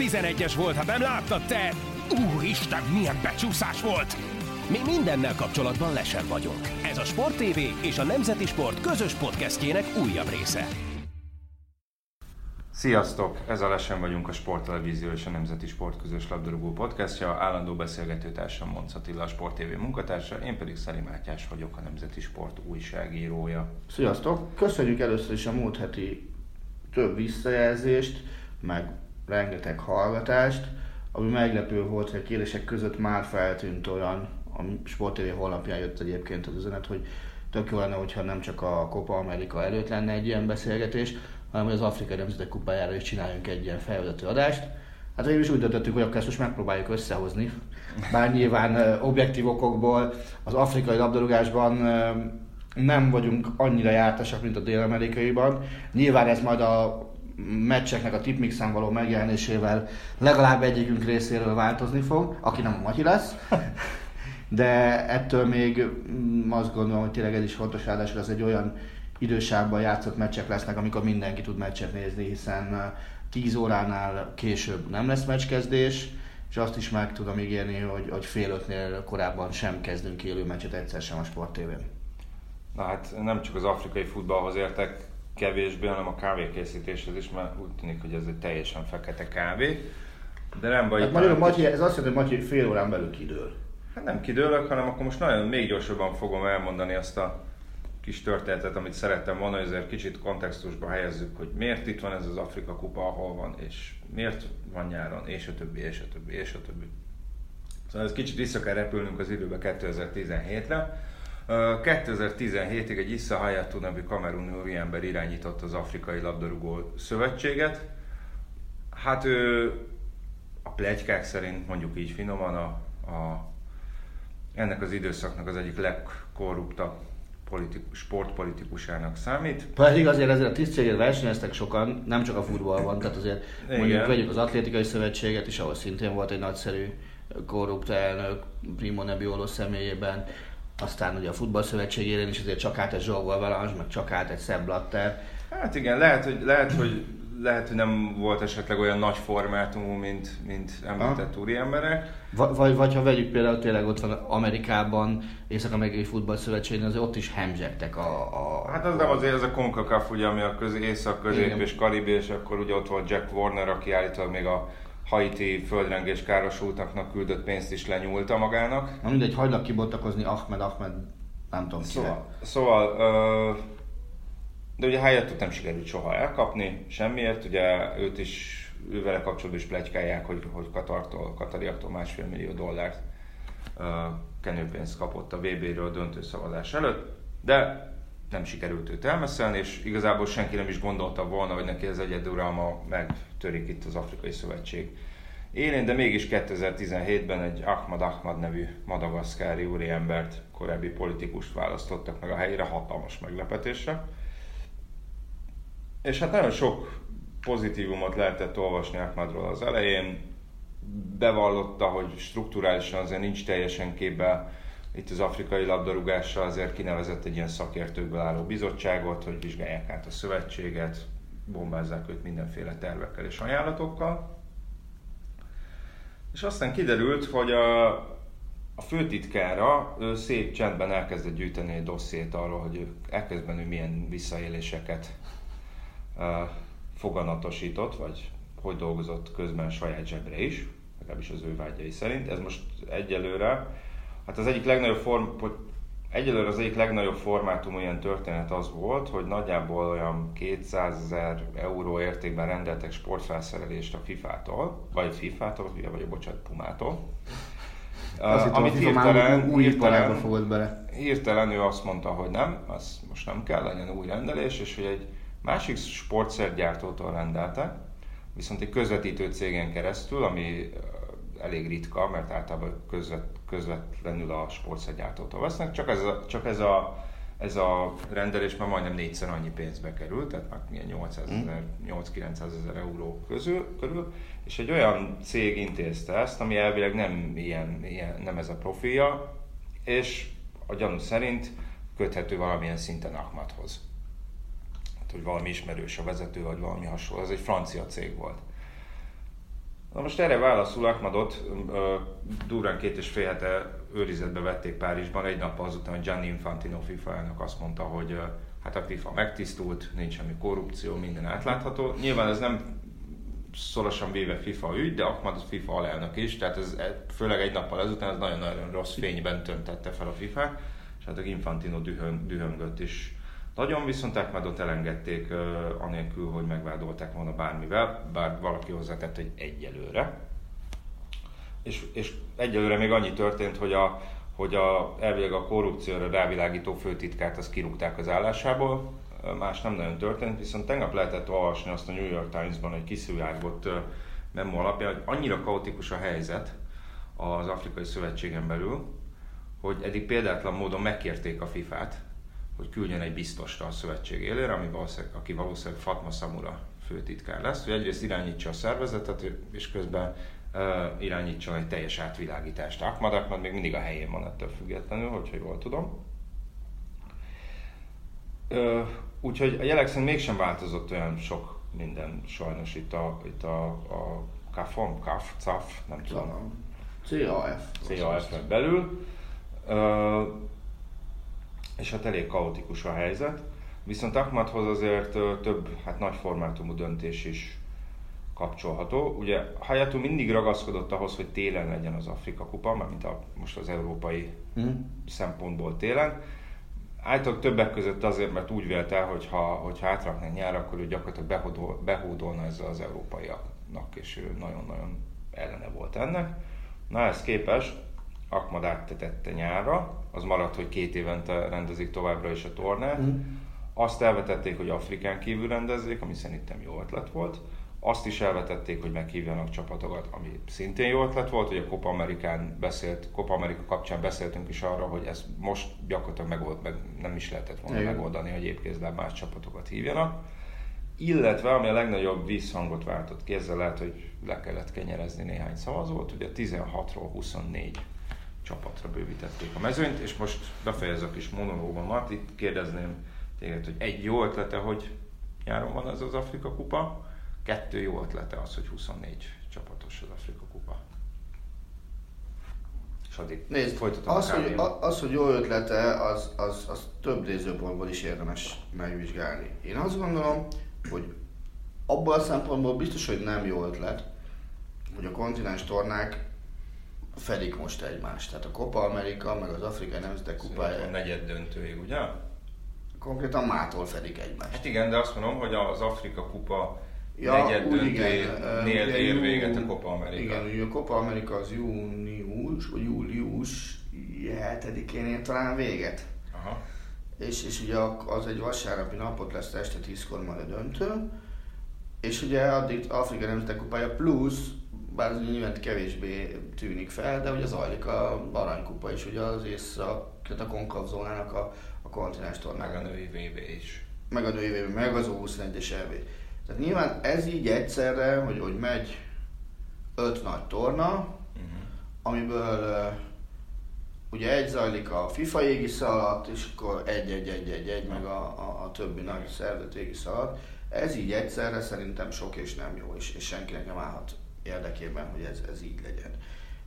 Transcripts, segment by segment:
11-es volt, ha nem láttad te! Úristen, milyen becsúszás volt! Mi mindennel kapcsolatban lesen vagyunk. Ez a Sport TV és a Nemzeti Sport közös podcastjének újabb része. Sziasztok! Ez a Lesen vagyunk a Sporttelevízió és a Nemzeti Sport közös labdarúgó podcastja. Állandó beszélgetőtársam Monc Attila, a Sport TV munkatársa, én pedig Szeri Mátyás vagyok, a Nemzeti Sport újságírója. Sziasztok! Köszönjük először is a múlt heti több visszajelzést, meg rengeteg hallgatást, ami meglepő volt, hogy a kérdések között már feltűnt olyan, a Sport TV honlapján jött egyébként az üzenet, hogy tök jó lenne, hogyha nem csak a Copa America előtt lenne egy ilyen beszélgetés, hanem hogy az Afrikai Nemzetek Kupájára is csináljunk egy ilyen felvezető adást. Hát végül is úgy döntöttük, hogy akkor ezt most megpróbáljuk összehozni. Bár nyilván objektív okokból az afrikai labdarúgásban nem vagyunk annyira jártasak, mint a dél-amerikaiban. Nyilván ez majd a meccseknek a tipmixen való megjelenésével legalább egyikünk részéről változni fog, aki nem a Matyi lesz. De ettől még mm, azt gondolom, hogy tényleg ez is fontos, ráadásul ez egy olyan idősávban játszott meccsek lesznek, amikor mindenki tud meccset nézni, hiszen 10 óránál később nem lesz meccskezdés, és azt is meg tudom ígérni, hogy, hogy fél ötnél korábban sem kezdünk élő meccset egyszer sem a Sport. Na hát nem csak az afrikai futballhoz értek kevésbé, hanem a kávékészítéshez is, mert úgy tűnik, hogy ez egy teljesen fekete kávé. De nem baj. Hát magyarul, Matyi, ez azt jelenti, hogy Matyi fél órán belül kidől. Hát nem kidőlök, hanem akkor most nagyon még gyorsabban fogom elmondani azt a kis történetet, amit szerettem volna, hogy ezért kicsit kontextusba helyezzük, hogy miért itt van ez az Afrika kupa, ahol van, és miért van nyáron, és a többi, és a többi, és a többi. Szóval ez kicsit vissza kell repülnünk az időbe 2017-re. 2017-ig egy Issa Hayatou nevű kameruni úriember irányított az Afrikai Labdarúgó Szövetséget. Hát ő a plegykák szerint, mondjuk így finoman, a, a, ennek az időszaknak az egyik legkorruptabb politikus, sportpolitikusának számít. Pedig azért ezért a tisztségért versenyeztek sokan, nem csak a futballban, tehát azért Igen. mondjuk vegyük az atlétikai szövetséget is, ahol szintén volt egy nagyszerű korrupt elnök, Primo Nebbiolo személyében, aztán ugye a futballszövetségére is azért csak át egy Zsolgó Avalanche, meg csak át egy Szebb Blatter. Hát igen, lehet, hogy, lehet, hogy lehet, hogy nem volt esetleg olyan nagy formátumú, mint, mint említett úriemberek. Vagy, vagy, vagy ha vegyük például tényleg ott van Amerikában, Észak-Amerikai Futballszövetségén, az ott is hemzsegtek a, a... Hát az nem azért, ez a CONCACAF ugye, ami a köz, észak-közép Igen. és karib, és akkor ugye ott volt Jack Warner, aki állítólag még a Haiti földrengés károsultaknak küldött pénzt is lenyúlta magának. Na mindegy, hagylak kibontakozni Ahmed, Ahmed, nem tudom Szóval, szóval ö, de ugye helyett nem sikerült soha elkapni, semmiért, ugye őt is, ővele kapcsolatban is plegykálják, hogy, hogy Katartól, Katariaktól másfél millió dollárt ö, kenőpénzt kapott a VB-ről döntő szavazás előtt, de nem sikerült őt elmeszelni, és igazából senki nem is gondolta volna, hogy neki az egyeduralma megtörik itt az Afrikai Szövetség élén, de mégis 2017-ben egy Ahmad Ahmad nevű madagaszkári úriembert, korábbi politikust választottak meg a helyére, hatalmas meglepetésre. És hát nagyon sok pozitívumot lehetett olvasni Ahmadról az elején. Bevallotta, hogy strukturálisan azért nincs teljesen képbe itt az afrikai labdarúgással azért kinevezett egy ilyen szakértőkből álló bizottságot, hogy vizsgálják át a szövetséget, bombázzák őt mindenféle tervekkel és ajánlatokkal. És aztán kiderült, hogy a, a főtitkára ő szép csendben elkezdett gyűjteni egy dossziét arról, hogy ő elkezdben ő milyen visszaéléseket uh, foganatosított, vagy hogy dolgozott közben saját zsebre is, legalábbis az ő vágyai szerint. Ez most egyelőre Hát az egyik legnagyobb form, hogy egyelőre az egyik legnagyobb formátum ilyen történet az volt, hogy nagyjából olyan 200 ezer euró értékben rendeltek sportfelszerelést a FIFA-tól, vagy FIFA-tól, vagy a bocsánat, Pumától. Azt uh, amit hirtelen, új hirtelen, fogott bele. hirtelen ő azt mondta, hogy nem, az most nem kell, legyen új rendelés, és hogy egy másik sportszergyártótól rendelte, viszont egy közvetítő cégen keresztül, ami elég ritka, mert általában közvet, közvetlenül a sportszergyártótól vesznek, csak ez a, csak ez a, ez a rendelés már majdnem négyszer annyi pénzbe került, tehát már milyen 800 ezer, 8-900 ezer euró közül, körül, és egy olyan cég intézte ezt, ami elvileg nem, ilyen, ilyen, nem ez a profilja, és a gyanú szerint köthető valamilyen szinten Ahmadhoz. Hát, hogy valami ismerős a vezető, vagy valami hasonló. Ez egy francia cég volt. Na most erre válaszul Ahmadot durán két és fél hete őrizetbe vették Párizsban, egy nap azután, hogy Gianni Infantino FIFA elnök azt mondta, hogy hát a FIFA megtisztult, nincs semmi korrupció, minden átlátható. Nyilván ez nem szorosan véve FIFA ügy, de Ahmad FIFA alelnök is, tehát ez e, főleg egy nappal ezután ez nagyon-nagyon rossz fényben töntette fel a FIFA, és hát a Infantino dühön, dühöngött is. Nagyon viszont Ahmadot elengedték anélkül, hogy megvádolták volna bármivel, bár valaki hozzátett, hogy egyelőre. És, és egyelőre még annyi történt, hogy a, hogy a, elvileg a korrupcióra rávilágító főtitkát azt kirúgták az állásából, más nem nagyon történt, viszont tegnap lehetett olvasni azt a New York Times-ban egy kiszivárgott memo alapján, hogy annyira kaotikus a helyzet az Afrikai Szövetségen belül, hogy eddig példátlan módon megkérték a FIFA-t, hogy küldjön egy biztost a szövetség élére, ami valószínűleg, aki valószínűleg Fatma Samura főtitkár lesz, hogy egyrészt irányítsa a szervezetet, és közben uh, irányítson egy teljes átvilágítást. Ahmad Ahmad még mindig a helyén van ettől függetlenül, hogyha jól tudom. Uh, Úgyhogy a jelek szerint mégsem változott olyan sok minden sajnos itt a, itt a, a CAF-on, CAF, CAF, nem tudom. CAF. CAF belül. Uh, és hát elég kaotikus a helyzet. Viszont Ahmadhoz azért több hát nagy formátumú döntés is kapcsolható. Ugye Hayatou mindig ragaszkodott ahhoz, hogy télen legyen az Afrika kupa, mint a, most az európai mm. szempontból télen Általában többek között azért, mert úgy vélte, hogy ha, hogyha átraknánk nyár, akkor ő gyakorlatilag behódol, behódolna ezzel az európaiaknak, és ő nagyon-nagyon ellene volt ennek. Na ez képes, Akmad áttetette nyárra, az maradt, hogy két évente rendezik továbbra is a tornát. Mm. Azt elvetették, hogy Afrikán kívül rendezzék, ami szerintem jó ötlet volt. Azt is elvetették, hogy meghívjanak csapatokat, ami szintén jó ötlet volt, hogy a Copa Amerikán beszélt, Copa Amerika kapcsán beszéltünk is arra, hogy ez most gyakorlatilag megold, meg nem is lehetett volna Igen. megoldani, hogy éppkézláb más csapatokat hívjanak. Illetve, ami a legnagyobb vízhangot váltott ki, ezzel lehet, hogy le kellett kenyerezni néhány szavazót, ugye 16-ról 24 csapatra bővítették a mezőnyt, és most befejezek is monológomat, itt kérdezném téged, hogy egy jó ötlete, hogy nyáron van ez az Afrika kupa, kettő jó ötlete az, hogy 24 csapatos az Afrika Kupa. És addig Nézd, folytatom az, hogy, az, hogy jó ötlete, az, az, az több nézőpontból is érdemes megvizsgálni. Én azt gondolom, hogy abban a szempontból biztos, hogy nem jó ötlet, hogy a kontinens tornák fedik most egymást. Tehát a Copa Amerika, meg az Afrikai Nemzetek Kupája. A negyed döntőig, ugye? Konkrétan mától fedik egymást. Hát igen, de azt mondom, hogy az Afrika Kupa ja, negyed döntőnél ér véget a Copa America. Igen, ugye a Copa America az június, vagy július 7-én ér talán véget. Aha. És, és ugye az egy vasárnapi napot lesz este 10-kor majd a döntő. És ugye addig Afrika Nemzetek Kupája plusz, bár az nyilván kevésbé tűnik fel, de ugye zajlik a aranykupa is, ugye az észak, tehát a konkav zónának a, a kontinens tornák. Meg a női VB is. Meg a női VB, meg az U21-es EV. Tehát nyilván ez így egyszerre, hogy, hogy megy öt nagy torna, uh-huh. amiből uh, ugye egy zajlik a FIFA égisze alatt, és akkor egy-egy-egy-egy-egy, meg a, a, a többi nagy szervezet égisze alatt. Ez így egyszerre szerintem sok és nem jó, és, és senkinek nem állhat érdekében, hogy ez, ez így legyen.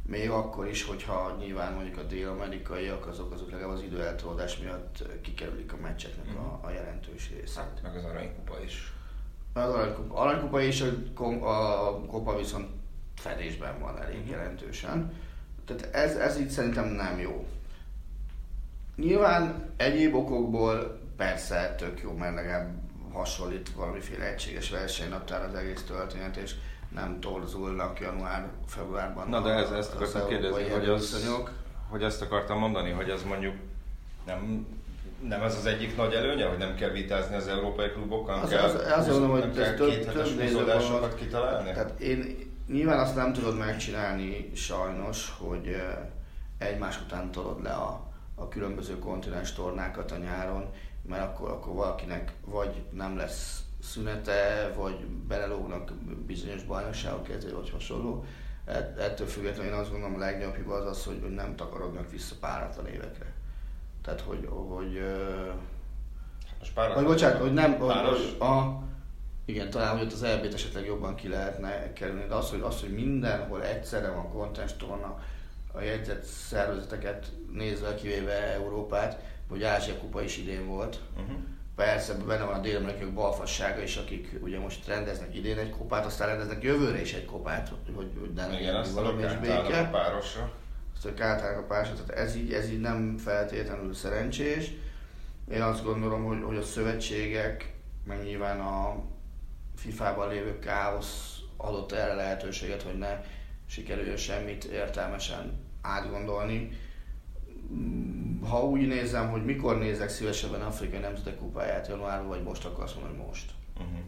Még akkor is, hogyha nyilván mondjuk a dél-amerikaiak, azok, azok legalább az időeltolódás miatt kikerülik a meccseknek a, mhm. a jelentős részét. Hát, meg az aranykupa is az aranykupa, aranykupa és a, a kopa viszont fedésben van elég uh-huh. jelentősen. Tehát ez, ez így szerintem nem jó. Nyilván egyéb okokból persze tök jó, mert legalább hasonlít valamiféle egységes versenynaptár az egész történet, és nem torzulnak január-februárban. Na de ez, ezt akartam kérdezni, hogy, az, hogy ezt akartam mondani, hogy ez mondjuk nem nem ez az egyik nagy előnye, hogy nem kell vitázni az európai klubokkal, az, kell, az, az, az hogy nem kell több, több kitalálni? Tehát én nyilván azt nem tudod megcsinálni sajnos, hogy egymás után tolod le a, a különböző kontinens tornákat a nyáron, mert akkor, akkor valakinek vagy nem lesz szünete, vagy belelógnak bizonyos bajnokságok kezdve, vagy hasonló. Ettől függetlenül én azt gondolom a legnagyobb hiba az az, hogy, hogy nem takarodnak vissza páratlan évekre. Tehát, hogy, hogy most páros, vagy bocsánat, hogy nem, hogy, a, Igen, talán, hogy ott az EB-t esetleg jobban ki lehetne kerülni, de az, hogy, az, hogy mindenhol egyszerre van kontinens torna, a jegyzett szervezeteket nézve, kivéve Európát, hogy Ázsia kupa is idén volt. Uh-huh. Persze benne van a dél balfassága is, akik ugye most rendeznek idén egy kopát, aztán rendeznek jövőre is egy kopát, hogy, hogy ne legyen valami is béke. A párosra. Azt, hogy a párosra, tehát ez így, ez így nem feltétlenül szerencsés. Én azt gondolom, hogy, hogy a szövetségek, meg nyilván a FIFA-ban lévő káosz adott erre lehetőséget, hogy ne sikerüljön semmit értelmesen átgondolni. Ha úgy nézem, hogy mikor nézek szívesebben Afrikai Nemzetek Kupáját januárban, vagy most, akkor azt mondom, hogy most. Uh-huh.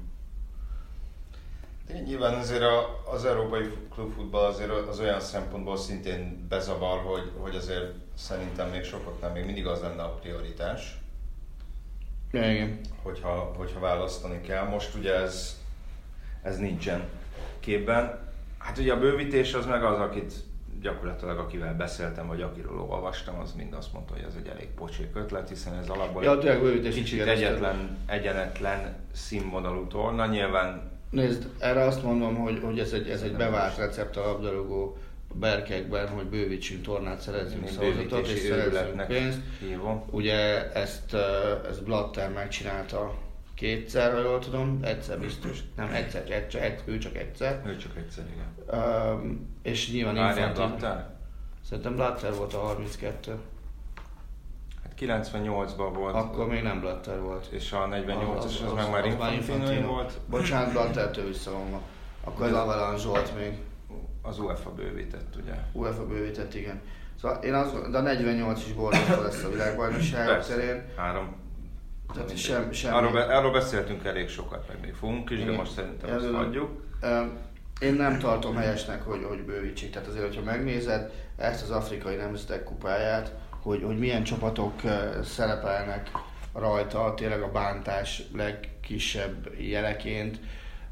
De nyilván azért a, az európai klubfutball azért az olyan szempontból szintén bezavar, hogy, hogy azért szerintem még sokaknál még mindig az lenne a prioritás. Igen. Hogyha, hogyha választani kell. Most ugye ez, ez nincsen képben. Hát ugye a bővítés az meg az, akit gyakorlatilag akivel beszéltem, vagy akiről olvastam, az mind azt mondta, hogy ez egy elég pocsék ötlet, hiszen ez alapból ja, egy kicsit egyetlen, egyenetlen színvonalú torna. Nyilván Nézd, erre azt mondom, hogy, hogy ez egy, ez egy bevált recept a labdarúgó berkekben, hogy bővítsünk tornát, szerezzünk szavazatot és szerezzünk pénzt. Hívom. Ugye ezt, ezt Blatter megcsinálta kétszer, ha jól tudom, egyszer biztos, nem egyszer, egyszer, egyszer ő csak egyszer. Ő csak egyszer, igen. Um, és nyilván Várjál? Szerintem Blatter volt a 32. Hát 98-ban volt. Akkor még nem Blatter volt. És a 48-as az, az, az, meg már Infantino volt. Bocsánat, Blatter-től visszavonva. Akkor az Avalanche volt még. Az UEFA bővített, ugye? UEFA bővített, igen. Szóval én az, de a 48 is borzasztó lesz a világbajnokság terén. Három tehát sem, sem arról, be, arról beszéltünk elég sokat, meg még fogunk is, de most szerintem ezt hagyjuk. Én nem tartom helyesnek, hogy, hogy bővítsék. Tehát azért, hogyha megnézed ezt az afrikai nemzetek kupáját, hogy, hogy milyen csapatok szerepelnek rajta, tényleg a bántás legkisebb jeleként,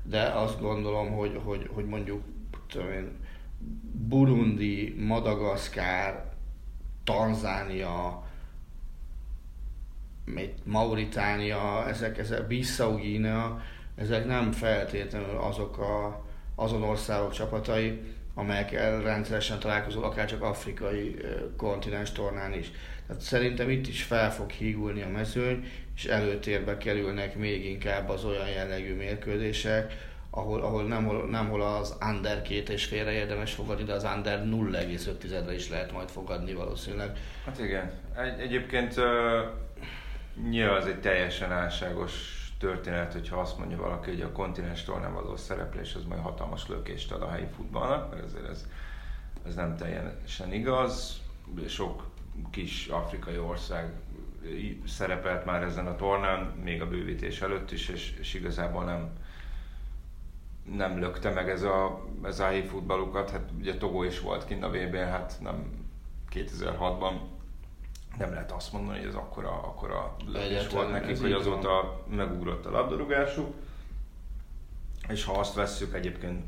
de azt gondolom, hogy, hogy, hogy mondjuk tudom én, Burundi, Madagaszkár, Tanzánia, Mauritánia, ezek, ezek Bissau Guinea, ezek nem feltétlenül azok a, azon országok csapatai, amelyekkel rendszeresen találkozol, akár csak afrikai kontinens tornán is. Tehát szerintem itt is fel fog hígulni a mezőny, és előtérbe kerülnek még inkább az olyan jellegű mérkőzések, ahol, ahol nem, nem hol az under két és félre érdemes fogadni, de az under 0,5-re is lehet majd fogadni valószínűleg. Hát igen. Egy, egyébként Nyilván az egy teljesen álságos történet, hogyha azt mondja valaki, hogy a kontinens tornán való szereplés az majd hatalmas lökést ad a helyi futballnak, mert ezért ez, ez nem teljesen igaz. Sok kis afrikai ország szerepelt már ezen a tornán, még a bővítés előtt is, és, és igazából nem, nem lökte meg ez a, ez a helyi futballukat. Hát ugye Togo is volt kint a vb hát nem 2006-ban, nem lehet azt mondani, hogy ez akkora, akkora lökés volt nekik, hogy azóta van. megugrott a labdarúgásuk. És ha azt vesszük egyébként,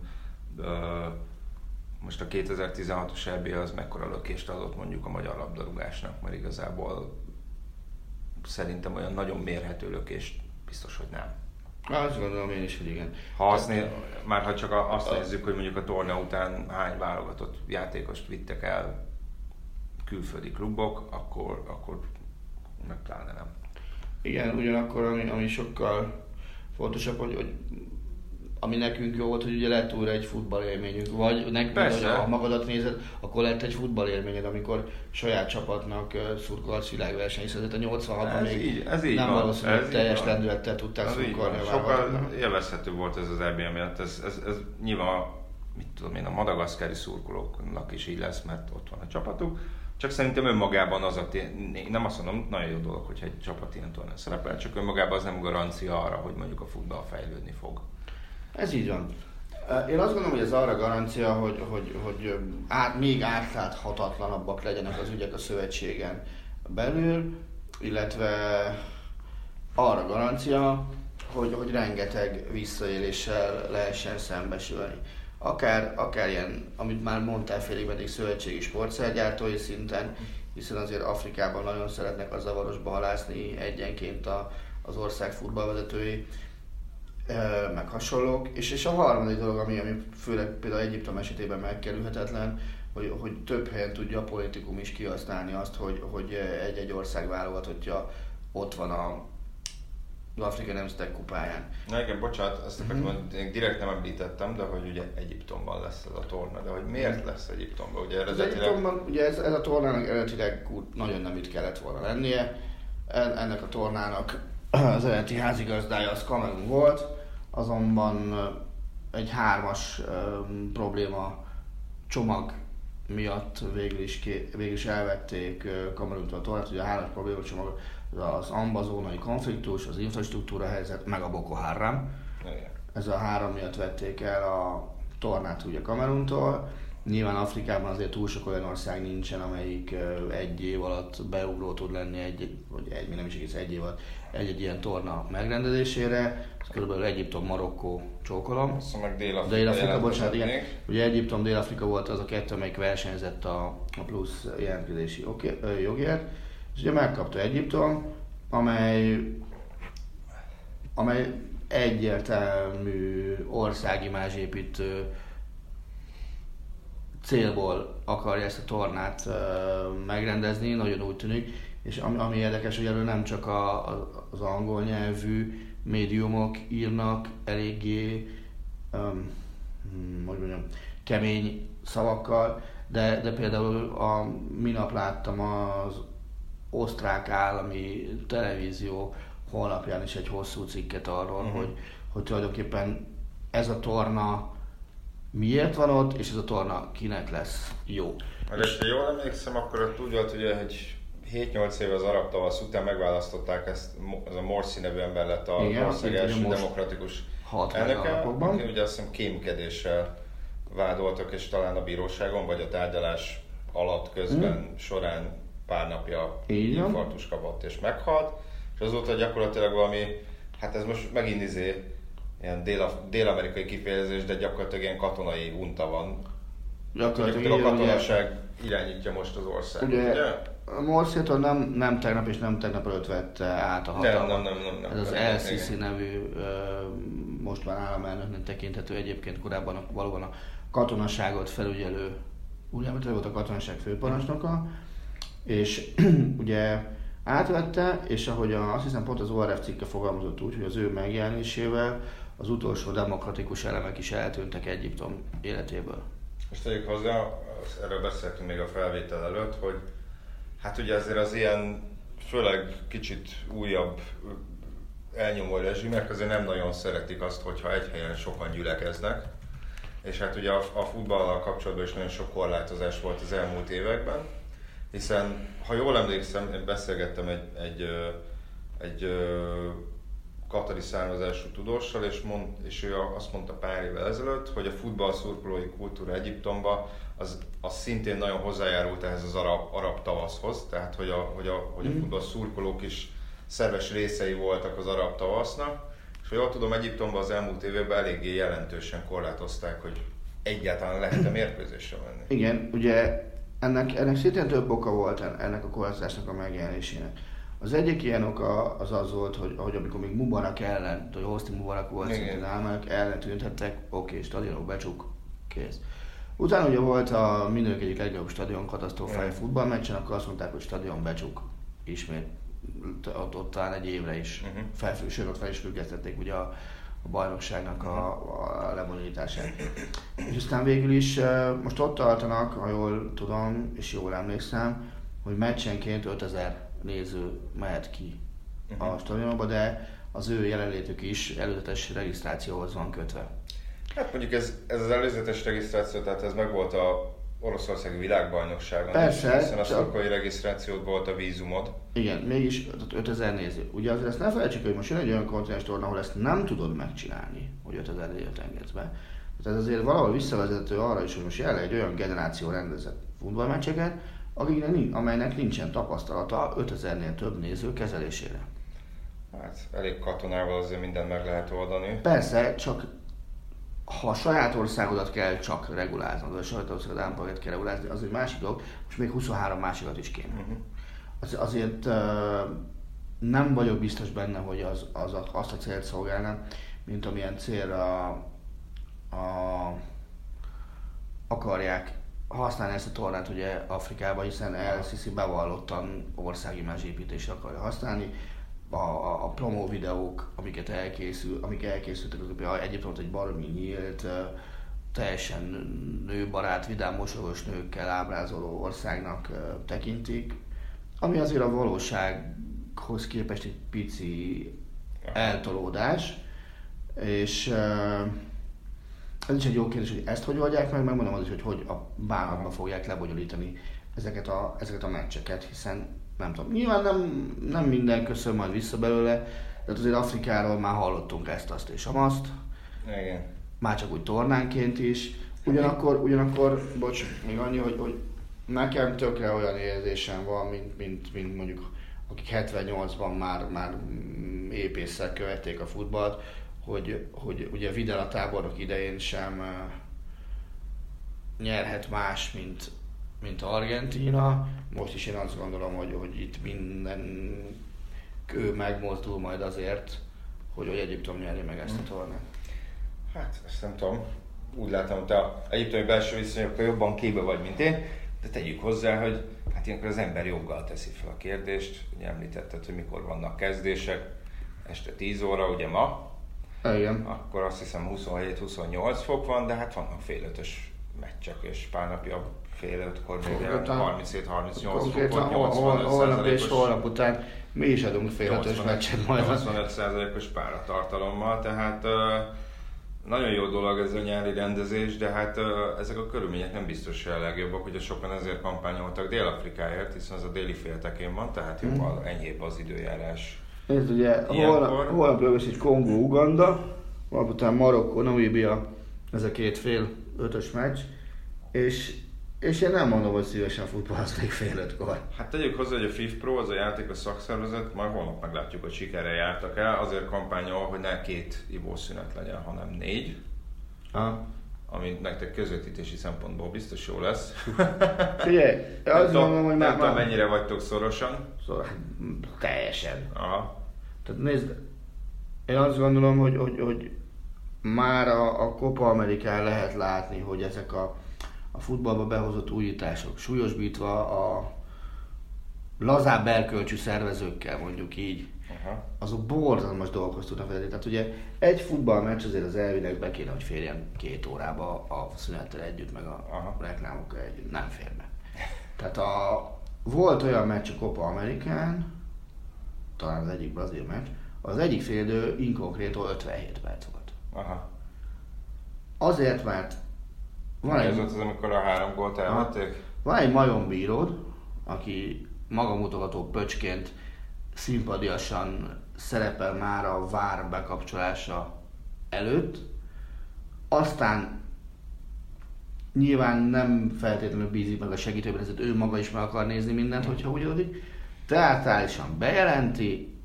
most a 2016-os EB az mekkora lökést adott mondjuk a magyar labdarúgásnak, mert igazából szerintem olyan nagyon mérhető lökést biztos, hogy nem. Azt gondolom én is, hogy igen. Ha azt néz, már ha csak azt nézzük, hogy mondjuk a torna után hány válogatott játékost vittek el külföldi klubok, akkor, akkor meg pláne nem. Igen, ugyanakkor ami, ami sokkal fontosabb, hogy, hogy ami nekünk jó volt, hogy ugye lett újra egy futballélményünk, vagy nekünk, ha magadat nézed, akkor lett egy futballélményed, amikor saját csapatnak szurkolhatsz világverseny, hiszen a 86-ban még így, ez így nem valószínű, hogy teljes lendülettel tudtál szurkolni. Sokkal élvezhető volt ez az EBM miatt, ez, ez, ez nyilván mit tudom én, a madagaszkári szurkolóknak is így lesz, mert ott van a csapatuk, csak szerintem önmagában az a tény, nem azt mondom, nagyon jó dolog, hogyha egy csapat ilyen tornán szerepel, csak önmagában az nem garancia arra, hogy mondjuk a futball fejlődni fog. Ez így van. Én azt gondolom, hogy ez arra garancia, hogy, hogy, hogy át, még átláthatatlanabbak legyenek az ügyek a szövetségen belül, illetve arra garancia, hogy, hogy rengeteg visszaéléssel lehessen szembesülni akár, akár ilyen, amit már mondtál félig meddig szövetségi sportszergyártói szinten, hiszen azért Afrikában nagyon szeretnek a zavarosba halászni egyenként a, az ország futballvezetői. meg hasonlók. És, és a harmadik dolog, ami, ami főleg például Egyiptom esetében megkerülhetetlen, hogy, hogy több helyen tudja a politikum is kihasználni azt, hogy, hogy egy-egy ország válogatottja ott van a, Afrika Nemzetek kupáján. Na igen, bocsánat, ezt akartam, mm-hmm. én direkt nem említettem, de hogy ugye Egyiptomban lesz ez a torna, de hogy miért mhm. lesz Egyiptomban? Ugye eredetileg... Egyiptomban, ugye ez, ez a tornának eredetileg nagyon nem itt kellett volna lennie. Ennek a tornának az eredeti házigazdája az Kamerun volt, azonban egy hármas um, probléma csomag miatt végül is, ké, végül is elvették Kameruntól a tornát, ugye a hármas probléma csomag az ambazónai konfliktus, az infrastruktúra helyzet, meg a Boko Haram. Igen. Ez a három miatt vették el a tornát ugye Kameruntól. Nyilván Afrikában azért túl sok olyan ország nincsen, amelyik egy év alatt beugró tud lenni, egy, vagy egy, nem is egész egy év alatt, egy-egy ilyen torna megrendezésére. Ez körülbelül Egyiptom, Marokkó, csókolom. Szóval meg Dél-Afrika, Dél-Afrika bocsánat, igen. Ugye Egyiptom, Dél-Afrika volt az a kettő, amelyik versenyzett a, a plusz jelentkezési jogért. És ugye megkapta Egyiptom, amely, amely egyértelmű országimázsépítő célból akarja ezt a tornát megrendezni, nagyon úgy tűnik, és ami, ami érdekes, hogy erről nem csak a, a, az angol nyelvű médiumok írnak eléggé, um, hogy mondjam, kemény szavakkal, de, de például a, minap láttam az osztrák állami televízió honlapján is egy hosszú cikket arról, uh-huh. hogy, hogy tulajdonképpen ez a torna miért van ott, és ez a torna kinek lesz jó. Mert és ha jól emlékszem, akkor ott úgy volt, hogy egy 7-8 év az arab tavasz után megválasztották ezt, ez a Morsi nevű ember lett a Igen, ország első demokratikus elnöke, aki ugye azt hiszem kémkedéssel vádoltak, és talán a bíróságon, vagy a tárgyalás alatt közben hmm. során pár napja infarktus kapott és meghalt, és azóta gyakorlatilag valami, hát ez most megint izé, ilyen dél- dél-amerikai kifejezés, de gyakorlatilag ilyen katonai unta van. Gyakorlatilag a katonaság ugye, irányítja most az országot, ugye? ugye? Morszétól nem, nem tegnap és nem tegnap előtt vette át a hatalmat. Nem, nem, nem, nem, nem. Ez az LCC nevű, most már államelnöknek tekinthető egyébként korábban valóban a katonaságot felügyelő, ugye volt a katonaság főparancsnoka, és ugye átvette, és ahogy a, azt hiszem pont az ORF cikke fogalmazott úgy, hogy az ő megjelenésével az utolsó demokratikus elemek is eltűntek Egyiptom életéből. Most tegyük hozzá, erről beszéltünk még a felvétel előtt, hogy hát ugye azért az ilyen főleg kicsit újabb elnyomó rezsimek azért nem nagyon szeretik azt, hogyha egy helyen sokan gyülekeznek. És hát ugye a, a futballal kapcsolatban is nagyon sok korlátozás volt az elmúlt években hiszen ha jól emlékszem, én beszélgettem egy, egy, egy, katari származású tudóssal, és, mond, és ő azt mondta pár évvel ezelőtt, hogy a futball szurkolói kultúra Egyiptomba az, az szintén nagyon hozzájárult ehhez az arab, arab tavaszhoz, tehát hogy a, hogy a, hogy a mhm. futball szurkolók is szerves részei voltak az arab tavasznak, és ha jól tudom, Egyiptomban az elmúlt években eléggé jelentősen korlátozták, hogy egyáltalán lehet-e mérkőzésre menni. Igen, ugye ennek, ennek szintén több oka volt ennek a korlátozásnak a megjelenésének. Az egyik ilyen oka az az volt, hogy, hogy amikor még Mubarak ellen, hogy Hosni Mubarak volt szintén álmák, ellen tüntettek, oké, stadionok becsuk, kész. Utána ugye volt a mindenki egyik legjobb stadion katasztrófája futballmeccsen, akkor azt mondták, hogy stadion becsuk ismét ott, ott talán egy évre is uh-huh. sőt, ott fel is függesztették ugye a, a bajnokságnak a, a lebonyolítását. És aztán végül is most ott tartanak, ha jól tudom és jól emlékszem, hogy meccsenként 5000 néző mehet ki uh-huh. a stadionba, de az ő jelenlétük is előzetes regisztrációhoz van kötve. Hát mondjuk ez, ez az előzetes regisztráció, tehát ez meg volt a Oroszországi világbajnokságon. Persze. Hiszen a szurkolói regisztrációt volt a vízumod. Igen, mégis 5000 néző. Ugye azért ezt ne felejtsük, hogy most jön egy olyan kontinens torna, ahol ezt nem tudod megcsinálni, hogy 5000 nézőt engedsz be. Tehát azért valahol visszavezető arra is, hogy most jelenleg egy olyan generáció rendezett futballmeccseket, akiknek, amelynek nincsen tapasztalata 5000-nél több néző kezelésére. Hát elég katonával azért mindent meg lehet oldani. Persze, csak ha a saját országodat kell csak regulázni, vagy a saját országod állampolgárt kell regulázni, az egy másik dolog, most még 23 másikat is kéne. Uh-huh. Az, azért uh, nem vagyok biztos benne, hogy az, az azt a célt szolgálná, mint amilyen célra a, akarják használni ezt a tornát ugye Afrikába, hiszen El Sisi bevallottan országi mezsépítésre akarja használni. A, a, promo videók, amiket elkészül, amik elkészültek, azok például Egyiptomot egy baromi nyílt, teljesen nőbarát, vidám mosolygós nőkkel ábrázoló országnak tekintik, ami azért a valósághoz képest egy pici eltolódás, és ez is egy jó kérdés, hogy ezt hogy oldják meg, megmondom az is, hogy hogy a bánatban fogják lebonyolítani ezeket a, ezeket a meccseket, hiszen nem tudom, nyilván nem, nem minden köszön majd vissza belőle, de azért Afrikáról már hallottunk ezt, azt és amazt. Igen. Már csak úgy tornánként is. Ugyanakkor, ugyanakkor bocs, még annyi, hogy, hogy nekem tökre olyan érzésem van, mint, mint, mint mondjuk akik 78-ban már, már épésszel követték a futballt, hogy, hogy ugye Vidal a tábornok idején sem nyerhet más, mint, mint Argentina. Most is én azt gondolom, hogy, hogy itt minden ő megmozdul majd azért, hogy, hogy Egyiptom nyerje meg ezt a hmm. tornát. Hát, ezt nem tudom. Úgy látom, hogy te egyiptomi belső viszonyokkal jobban képbe vagy, mint én, de tegyük hozzá, hogy hát ilyenkor az ember joggal teszi fel a kérdést. Ugye említetted, hogy mikor vannak kezdések, este 10 óra, ugye ma, igen. Akkor azt hiszem 27-28 fok van, de hát vannak fél ötös meccsek, és pár napja fél ötkor még 37-38 fok volt, 85 Holnap és holnap után mi is adunk fél ötös meccset majd. 85%-os páratartalommal, tehát nagyon jó dolog ez a nyári rendezés, de hát ezek a körülmények nem biztos, hogy a legjobbak, hogy sokan ezért kampányoltak Dél-Afrikáért, hiszen az a déli féltekén van, tehát hmm. jóval enyhébb az időjárás ez ugye holnap, holnap lesz egy Kongó, Uganda, holnap után Marokkó, Namíbia, ez a két fél ötös meccs, és, és én nem mondom, hogy szívesen futballoznék fél ötkor. Hát tegyük hozzá, hogy a FIF Pro, az a játék, a szakszervezet, majd holnap meglátjuk, hogy sikerre jártak el, azért kampányol, hogy ne két ivószünet legyen, hanem négy. Ha ami nektek közvetítési szempontból biztos jó lesz. Figyelj, azt mondom, hogy már... Nem tudom, mennyire vagytok szorosan. Szor, teljesen. Aha. Tehát nézd, én azt gondolom, hogy, hogy, hogy már a, a Copa Amerikán lehet látni, hogy ezek a, a futballba behozott újítások, súlyosbítva a lazább erkölcsű szervezőkkel, mondjuk így, Aha. azok borzalmas dolgokhoz tudnak vezetni. Tehát ugye egy futballmeccs azért az elvileg be kéne, hogy férjen két órába a szünettel együtt, meg a Aha. reklámokkal együtt. Nem fér be. Tehát a, volt olyan meccs a Copa Amerikán, talán az egyik brazil meccs, az egyik félidő inkonkrétól 57 perc volt. Aha. Azért, mert van egy, ez az, amikor a három gólt elvették? Van egy majom aki magamutogató pöcsként szimpadiasan szerepel már a vár bekapcsolása előtt, aztán nyilván nem feltétlenül bízik meg a segítőben, ezért ő maga is meg akar nézni mindent, hogyha úgy addig. Teátrálisan bejelenti,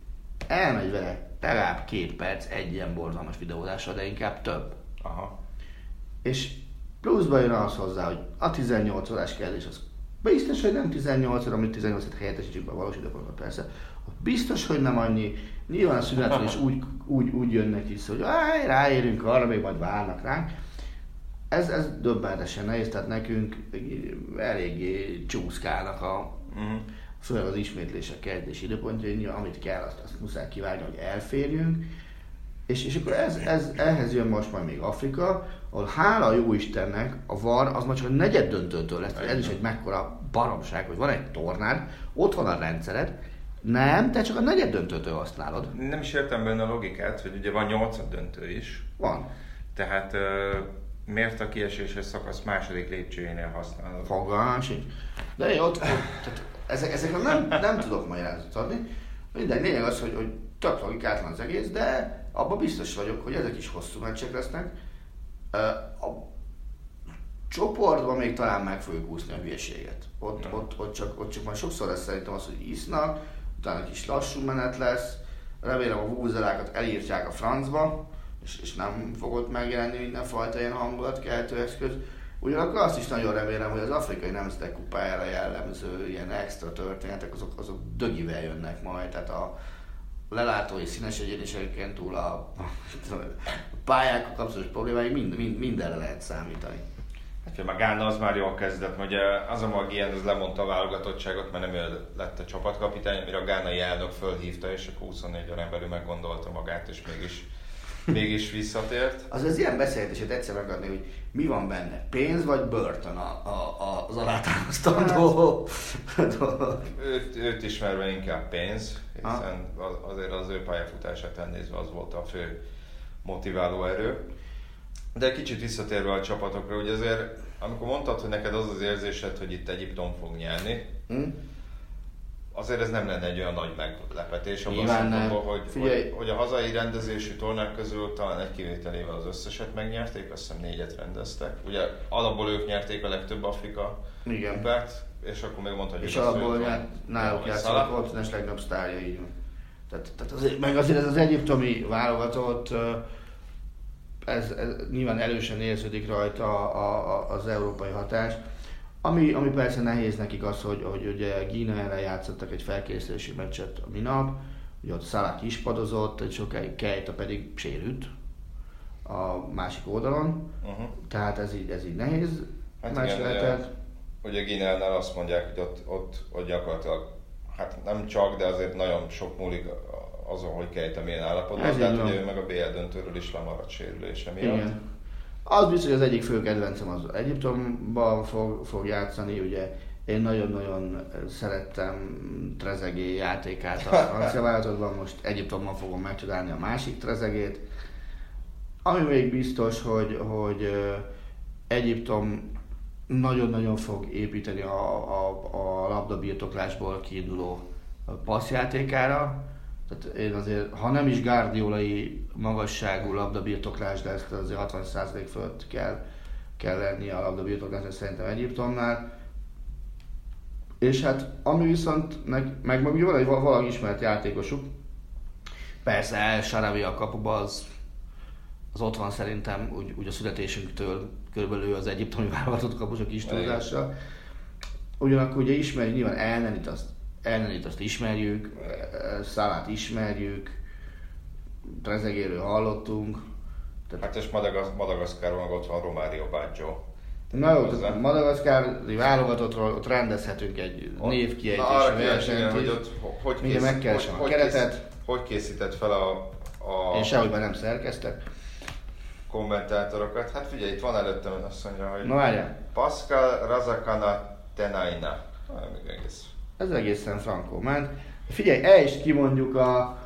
elmegy vele legalább két perc egy ilyen borzalmas videózásra, de inkább több. Aha. És pluszba jön az hozzá, hogy a 18 órás kérdés az biztos, hogy nem 18 óra, amit 18 órát helyettesítjük a valós időpontban persze, Biztos, hogy nem annyi. Nyilván a szünetről is úgy, úgy, úgy jönnek vissza, hogy áj, ráérünk arra, még majd várnak ránk. Ez, ez döbbenetesen nehéz, tehát nekünk eléggé csúszkálnak a, uh-huh. főleg az ismétlések kezdési időpontjai, amit kell, azt, azt muszáj kivágni, hogy elférjünk. És, és akkor ez, ez, ehhez jön most majd még Afrika, ahol hála jó Istennek a VAR az már csak a negyed döntőtől lesz. Ez is egy mekkora baromság, hogy van egy tornád, ott van a rendszered, nem, te csak a negyed döntőtől használod. Nem is értem benne a logikát, hogy ugye van nyolcad döntő is. Van. Tehát uh, miért a kieséses szakasz második lépcsőjénél használod? Fogalmam De én ott, tehát ezek, ezekre nem, nem tudok magyarázatot adni. Minden lényeg az, hogy, hogy tök logikátlan az egész, de abban biztos vagyok, hogy ezek is hosszú meccsek lesznek. A csoportban még talán meg fogjuk úszni a hülyeséget. Ott, ott, ott, csak, ott csak majd sokszor lesz szerintem az, hogy isznak, utána kis lassú menet lesz, remélem a vúzelákat elírtják a francba, és, és nem fogott megjelenni mindenfajta ilyen hangulatkeltő eszköz. Ugyanakkor azt is nagyon remélem, hogy az afrikai nemzetek kupájára jellemző ilyen extra történetek, azok, azok dögivel jönnek majd, tehát a, lelátó és színes egyenléseken túl a, a pályákkal kapcsolatos problémái mind, mind, mindenre lehet számítani. Hát, már Gána az már jól kezdett, hogy az a Magien az lemondta a válogatottságot, mert nem lett a csapatkapitány, amire a gánai elnök fölhívta, és akkor 24 órán belül meggondolta magát, és mégis mégis visszatért. Az az ilyen beszélgetését egyszer megadni, hogy mi van benne, pénz vagy börtön a, a, a, az alátámasztandó hát, őt, őt ismerve inkább pénz, hiszen ha? azért az ő pályafutását elnézve az volt a fő motiváló erő. De kicsit visszatérve a csapatokra, ugye azért, amikor mondtad, hogy neked az az érzésed, hogy itt Egyiptom fog nyerni, hmm? Azért ez nem lenne egy olyan nagy meglepetés, abban szempontból, hogy, hogy, hogy, a hazai rendezésű tornák közül talán egy kivételével az összeset megnyerték, azt hiszem négyet rendeztek. Ugye alapból ők nyerték a legtöbb Afrika Igen. kupát, és akkor még mondhatjuk És alapból nyert, náluk játszott a kontinens legjobb sztárja, így van. Tehát, tehát azért, meg azért ez az egyiptomi válogatott, ez, ez nyilván erősen érződik rajta a, a, az európai hatás. Ami, ami persze nehéz nekik az, hogy, hogy ugye Gína ellen játszottak egy felkészülési meccset a minap, ugye ott Salah ispadozott, egy sokáig Kejta pedig sérült a másik oldalon, uh-huh. tehát ez így, ez így nehéz hát meccs igen, lehetett. Ugye, ugye Gínánál azt mondják, hogy ott, ott, ott gyakorlatilag, hát nem csak, de azért nagyon sok múlik azon, hogy Kejta milyen állapotban, tehát ugye ő meg a BL döntőről is lemaradt sérülése miatt. Igen. Az biztos, hogy az egyik fő kedvencem az Egyiptomban fog, fog játszani, ugye én nagyon-nagyon szerettem Trezegé játékát a francia változatban, most Egyiptomban fogom megcsodálni a másik Trezegét. Ami még biztos, hogy, hogy Egyiptom nagyon-nagyon fog építeni a, a, a labdabirtoklásból kiinduló passzjátékára. Tehát én azért, ha nem is gárdiolai magasságú labdabirtoklás, de ezt azért 60% fölött kell, kell lenni a labdabirtoklásnak szerintem Egyiptomnál. És hát ami viszont, meg, meg, meg van egy valami ismert játékosuk, persze El Saravi a kapuba az, az ott van szerintem úgy, úgy a születésünktől körülbelül az egyiptomi válogatott kapusok is tudással. Ugyanakkor ugye ismerjük nyilván Elnenit, azt Elnenit azt ismerjük, Szalát ismerjük, Trezegéről hallottunk. Tehát... Hát és Madagaz- Madagaszkáron meg ott van Romário Baggio. Na jó, tehát Madagaszkári válogatottról ott rendezhetünk egy névkiejtési versenyt. hogy ott hogy, kész, megkeresem hogy, a keretet. Kész, hogy készített fel a... a... Én sehogy nem szerkeztek. Kommentátorokat. Hát figyelj, itt van előttem, azt mondja, hogy... Na várjál. Pascal Razakana Tenaina. még egész ez egészen frankó ment. Figyelj, el is kimondjuk a,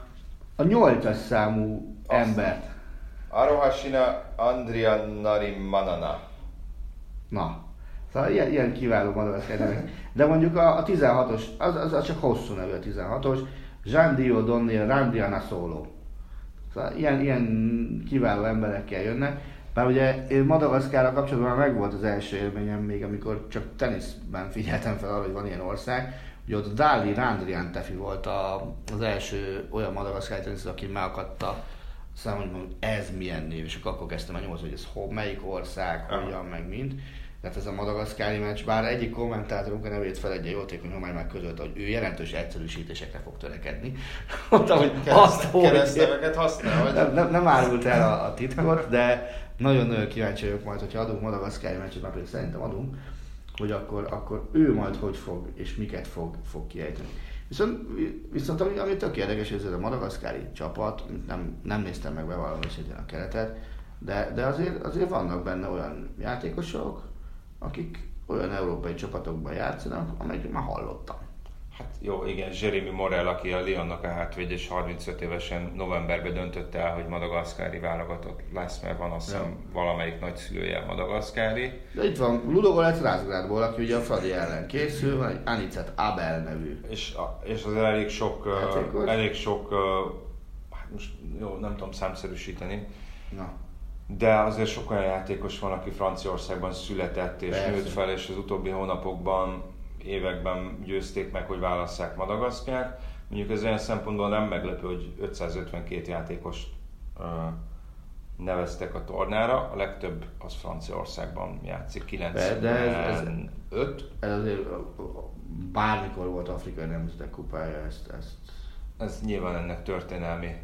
a nyolcas számú Azt. embert. Arohashina Andria Narimanana. Na, szóval ilyen, ilyen kiváló madagaszkár De mondjuk a, a 16-os, az, az, az, csak hosszú nevű a 16-os, Jean Dio Donnia Randiana Solo. Szóval ilyen, ilyen kiváló emberekkel jönnek. Bár ugye én Madagaszkára kapcsolatban már megvolt az első élményem még, amikor csak teniszben figyeltem fel arra, hogy van ilyen ország, Ugye ott Dali Randrian Tefi volt a, az első olyan madagaszkári tenisztől, aki megakadta szám, hogy mondjuk ez milyen név, és akkor kezdtem el nyomozni, hogy ez hol, melyik ország, hogyan, meg mind. Tehát ez a madagaszkári meccs, bár egyik kommentátorunk a nevét fel egy jótékony homály meg közölte, hogy ő jelentős egyszerűsítésekre fog törekedni. Mondtam, hogy azt, hogy használ, nem, nem, nem, árult el a, a titkot, de nagyon-nagyon kíváncsi vagyok majd, hogyha adunk madagaszkári meccset, mert pedig szerintem adunk, hogy akkor, akkor ő majd hogy fog és miket fog, fog kiejteni. Viszont, viszont ami, ami tök érdekes, ez a madagaszkári csapat, nem, nem néztem meg bevallom őszintén a keretet, de, de azért, azért vannak benne olyan játékosok, akik olyan európai csapatokban játszanak, amelyek már hallottam. Hát jó, igen, Jeremy Morel, aki a Lyonnak a hátvéd, és 35 évesen novemberben döntötte el, hogy madagaszkári válogatott lesz, mert van azt hiszem ja. valamelyik nagyszülője madagaszkári. De itt van Ludogolec Rázgrádból, aki ugye a Fradi ellen készül, van egy Anicet Abel nevű. És, és azért elég sok, uh, elég sok, hát most jó, nem tudom számszerűsíteni, Na. De azért sok olyan játékos van, aki Franciaországban született és Persze. nőtt fel, és az utóbbi hónapokban években győzték meg, hogy válasszák Madagaszkárt. Mondjuk ez olyan szempontból nem meglepő, hogy 552 játékos uh, neveztek a tornára, a legtöbb az Franciaországban játszik, 95. De ez, ez, ez azért bármikor volt Afrikai Nemzetek Kupája, ezt, ezt ez nyilván ennek történelmi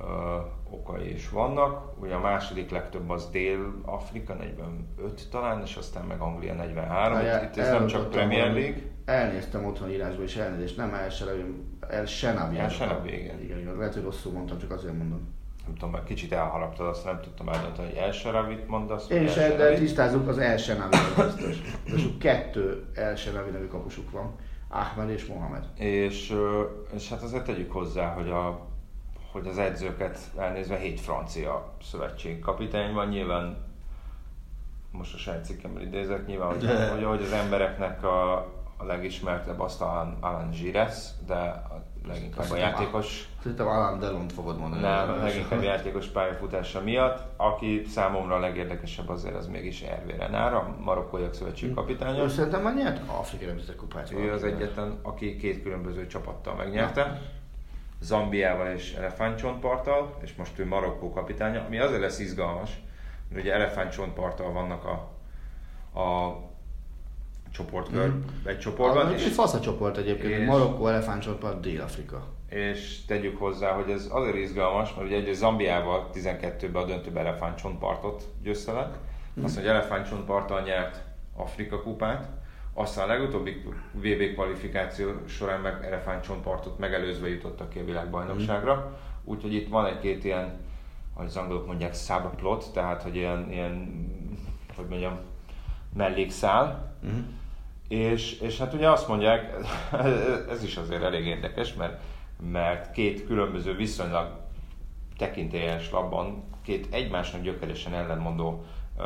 ö, okai is vannak. Ugye a második legtöbb az Dél-Afrika, 45 talán, és aztán meg Anglia 43. Várjál, Itt ez nem csak Premier League. Elnéztem otthon írásba és elnézést, nem El Shenabi, El Shenabi. El Shenabi, igen. igen. igen. Lehet, hogy rosszul mondtam, csak azért mondom. Nem tudom, mert kicsit elharaptad, azt nem tudtam eldönteni, hogy El Sharavit mondasz, Én is, de tisztázzuk, az El Shenabi az biztos. És kettő El Shenabi nevű kapusuk van. Ahmed és Mohamed. És, és hát azért tegyük hozzá, hogy, a, hogy az edzőket elnézve hét francia szövetség kapitány van, nyilván most a saját cikkemben idézek, nyilván, hogy, hogy, hogy az embereknek a, a legismertebb azt Alan, Alan Gires, de a leginkább a játékos, Szerintem Alan Delont fogod mondani. nem, leginkább játékos pályafutása miatt, aki számomra a legérdekesebb azért az mégis Hervé Renár, a marokkóiak szövetség kapitánya. Ő szerintem már nyert Afrikai Nemzetek Kupát. Ő az egyetlen, aki két különböző csapattal megnyerte. Zambiával és Elefántcsontparttal, és most ő Marokkó kapitánya, ami azért lesz izgalmas, mert ugye Elefántcsontparttal vannak a, a csoportkör, egy csoportban, Az és, egy fasz a csoport egyébként, és-. Marokkó, Elefántcsontpart, Dél-Afrika. és tegyük hozzá, hogy ez azért izgalmas, mert ugye egy Zambiával 12-ben a döntőben Elefántcsontpartot győzte le, azt mondja, hogy Elefántcsontparttal nyert Afrika kupát, aztán a legutóbbi VB kvalifikáció során meg Elefántcsontpartot megelőzve jutottak ki a világbajnokságra, úgyhogy itt van egy-két ilyen, ahogy az angolok mondják, subplot, tehát hogy ilyen, ilyen hogy mondjam, mellékszál, Uh-huh. és, és hát ugye azt mondják, ez is azért elég érdekes, mert, mert két különböző viszonylag tekintélyes labban, két egymásnak gyökeresen ellenmondó uh,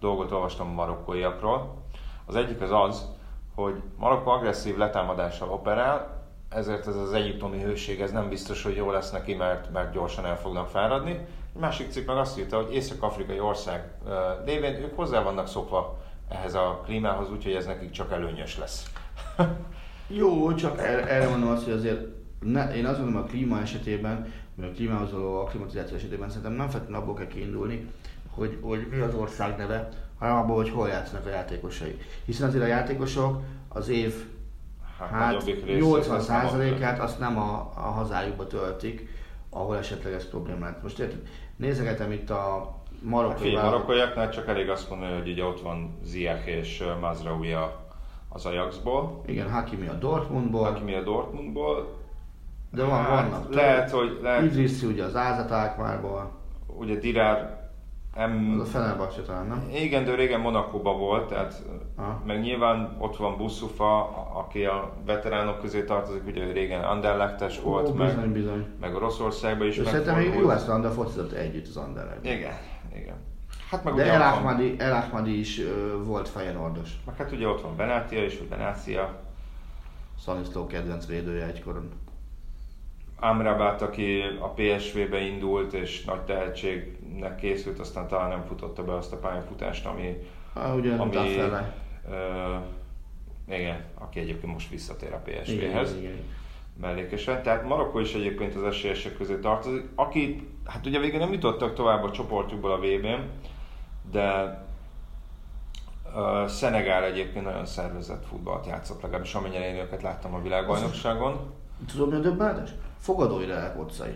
dolgot olvastam a marokkóiakról. Az egyik az az, hogy Marokkó agresszív letámadással operál, ezért ez az egyiptomi hőség ez nem biztos, hogy jó lesz neki, mert, mert gyorsan el fognak fáradni. Egy másik cikk meg azt írta, hogy észak-afrikai ország lévén ők hozzá vannak szokva ehhez a klímához, úgyhogy ez nekik csak előnyös lesz. Jó, csak er- erre mondom azt, hogy azért ne, én azt mondom a klíma esetében, vagy a klímához való akklimatizáció esetében szerintem nem feltétlenül abból kell kiindulni, hogy, hogy mi az ország neve, hanem abból, hogy hol játszanak a játékosai. Hiszen azért a játékosok az év Hát, hát nagyobbik részét azt nem 80%-át azt nem a, a hazájukba töltik, ahol esetleg ez probléma lehet. Most érted, nézegetem itt a Hát marokkói válogatott- marokkóiaknál csak elég azt mondani, hogy ugye ott van Ziyech és Mazraoui az Ajaxból, Igen, Hakimi a Dortmundból, aki mi a Dortmundból. de van, hát, vannak. Lehet, hogy lehet, Idrissi ugye az Ázat Alkmárból, ugye Dirár az em, a Fenerbahce talán, nem? igen, de régen Monakóban volt, tehát Aha. meg nyilván ott van Bussufa, a- aki a veteránok közé tartozik, ugye régen Anderlechtes volt, Ó, meg, bizony, bizony. meg Oroszországban is És szerintem még megfordult. US Landa focizott együtt az Anderlecht. Igen, igen. Hát meg De El Ahmadi, El Ahmadi is ö, volt Feyenoordos. Meg hát ugye ott van Benátia is, vagy Benácia, Szaniszló kedvenc védője egykoron. Amrabat, aki a PSV-be indult és nagy tehetségnek készült, aztán talán nem futotta be azt a pályafutást, ami, Ah, ugye ami ö, igen, aki egyébként most visszatér a PSV-hez mellékesen. Tehát Marokkó is egyébként az esélyesek közé tartozik, aki, hát ugye végül nem jutottak tovább a csoportjukból a VB-n, de uh, Szenegál egyébként nagyon szervezett futballt játszott, legalábbis amennyire én őket láttam a világbajnokságon. Tudod mi a döbbenetes? Fogadói lelek otcai.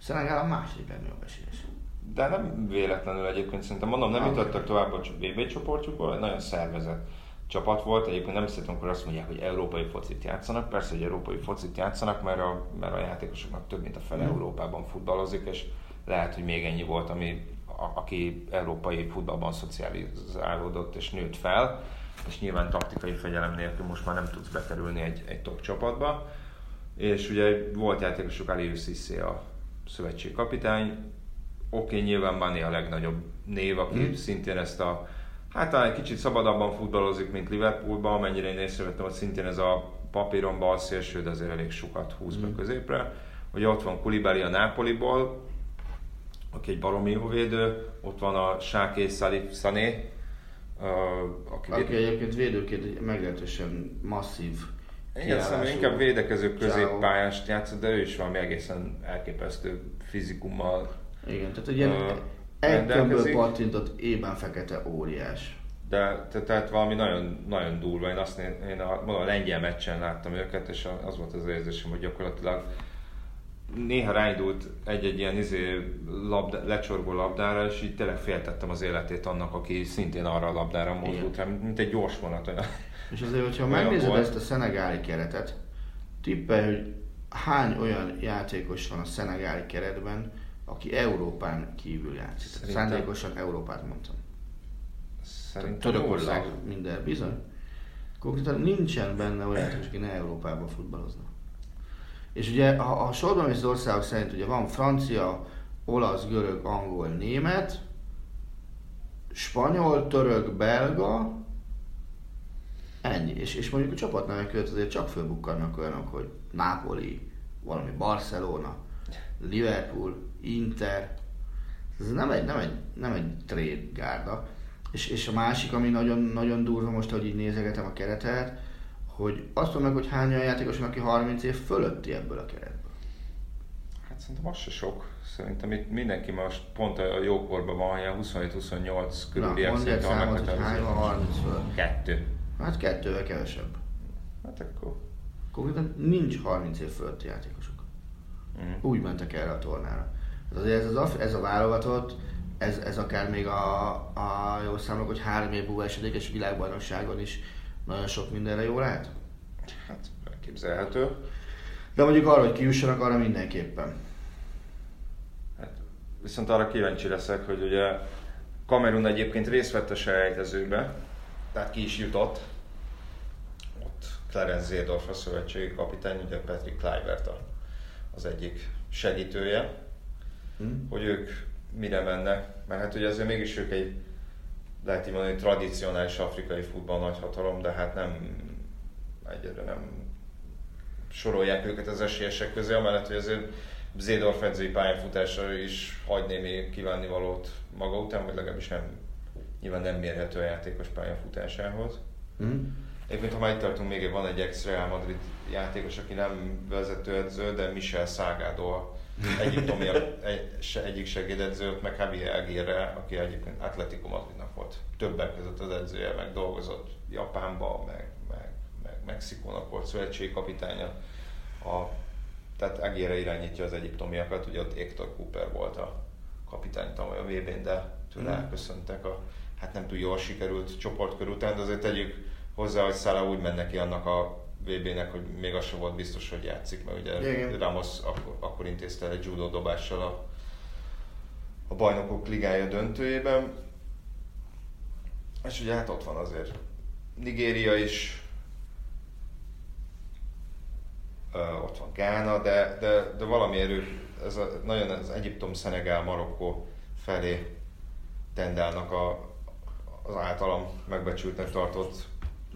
Szenegál a második legnagyobb esélyes. De nem véletlenül egyébként, szerintem mondom, nem Ah, jutottak tovább a VB csoportjukból, nagyon szervezett csapat volt. Egyébként nem hiszem, amikor azt mondják, hogy európai focit játszanak. Persze, hogy európai focit játszanak, mert a, mert a játékosoknak több mint a fele. Európában futballozik, és lehet, hogy még ennyi volt, ami, a, aki európai futballban szocializálódott és nőtt fel, és nyilván taktikai fegyelem nélkül most már nem tudsz bekerülni egy, egy top csapatba. És ugye volt játékosok, Alius Cissé a szövetség kapitány, Oké, okay, nyilván Mané a legnagyobb név, aki Mm. mm. szintén ezt a, hát talán egy kicsit szabadabban futballozik, mint Liverpoolban, amennyire én észrevettem, hogy szintén ez a papíron bal szélső, de azért elég sokat húz be Mm. középre. Ugye ott van Kulibali a Nápoliból, aki egy baromi jó védő, ott van a Sáké Salif Sané, aki, Aki egyébként védőként meglehetősen masszív igen, szerintem inkább védekező középpályást játszott, de ő is valami egészen elképesztő fizikummal Igen, tehát Ö, egy tömbből pattintott ében fekete óriás. De te, tehát valami nagyon, nagyon durva. Én azt én a, mondom, a lengyel meccsen láttam őket, és az volt az érzésem, hogy gyakorlatilag néha ráindult egy-egy ilyen izé labda, lecsorgó labdára, és így tényleg féltettem az életét annak, aki szintén arra a labdára mozdult rá, mint egy gyors vonat. Olyan. És azért, hogyha megnézed volt. ezt a szenegáli keretet, tippelj, hogy hány olyan játékos van a szenegáli keretben, aki Európán kívül játszik. Szerintem... Szándékosan Európát mondtam. Szerintem Törökország minden, bizony. Konkrétan nincsen benne olyan, aki ne Európában futballozna. És ugye, ha, ha sorban az országok szerint ugye van francia, olasz, görög, angol, német, spanyol, török, belga, ennyi. És, és mondjuk a csapatnevek között azért csak fölbukkannak olyanok, hogy Napoli, valami Barcelona, Liverpool, Inter. Ez nem egy, nem egy, nem egy trade gárda. És, és a másik, ami nagyon, nagyon durva most, hogy így nézegetem a keretet, hogy azt tudom meg, hogy hány olyan játékos van, aki 30 év fölötti ebből a keretből. Hát szerintem az se sok. Szerintem itt mindenki most pont a jó korban van, ilyen 27-28 körüliek Na, egy számot, hogy hány van 30 fölött. Kettő. Hát kettővel kevesebb. Hát akkor. Konkrétan nincs 30 év fölötti játékosok. Mm. Úgy mentek erre a tornára. Ez, azért ez, az, ez a válogatott, ez, ez akár még a, a jó számok, hogy három év múlva esedékes világbajnokságon is nagyon sok mindenre jó lehet? Hát elképzelhető. De mondjuk arra, hogy kiussanak, arra mindenképpen. Hát, viszont arra kíváncsi leszek, hogy ugye Kamerun egyébként részt vett a selejtezőbe, tehát ki is jutott. Ott Clarence Zedorf a szövetségi kapitány, ugye Patrick Kluivert az egyik segítője, hmm. hogy ők mire mennek, mert hát ugye azért mégis ők egy lehet így mondani, tradicionális afrikai futball nagyhatalom, de hát nem egyre nem sorolják őket az esélyesek közé, amellett, hogy azért Zédorf edzői pályafutása is hagy némi kívánnivalót maga után, vagy legalábbis nem, nyilván nem mérhető a játékos pályafutásához. Mm. Egyébként, ha már itt tartunk, még van egy ex-Real Madrid játékos, aki nem vezetőedző, de Michel Szágádó egyiptomi egy, egyik segédedző, meg Javi Elgére, aki egyébként Atletico Madridnak volt többek között az edzője, meg dolgozott Japánba, meg, meg, meg Mexikónak volt szövetségi kapitánya. A, tehát Egére irányítja az egyiptomiakat, ugye ott Hector Cooper volt a kapitány tavaly a vb de tőle elköszöntek a, hát nem túl jól sikerült csoportkör után, de azért tegyük hozzá, hogy Szála úgy menne ki annak a VB-nek, hogy még az sem volt biztos, hogy játszik, mert ugye Igen. Ramos akkor, akkor intézte egy judo dobással a, a bajnokok ligája döntőjében. És ugye hát ott van azért Nigéria is, uh, ott van Gána, de, de, de valami erő, ez a, nagyon az Egyiptom, Szenegál, Marokkó felé tendálnak a, az általam megbecsültnek tartott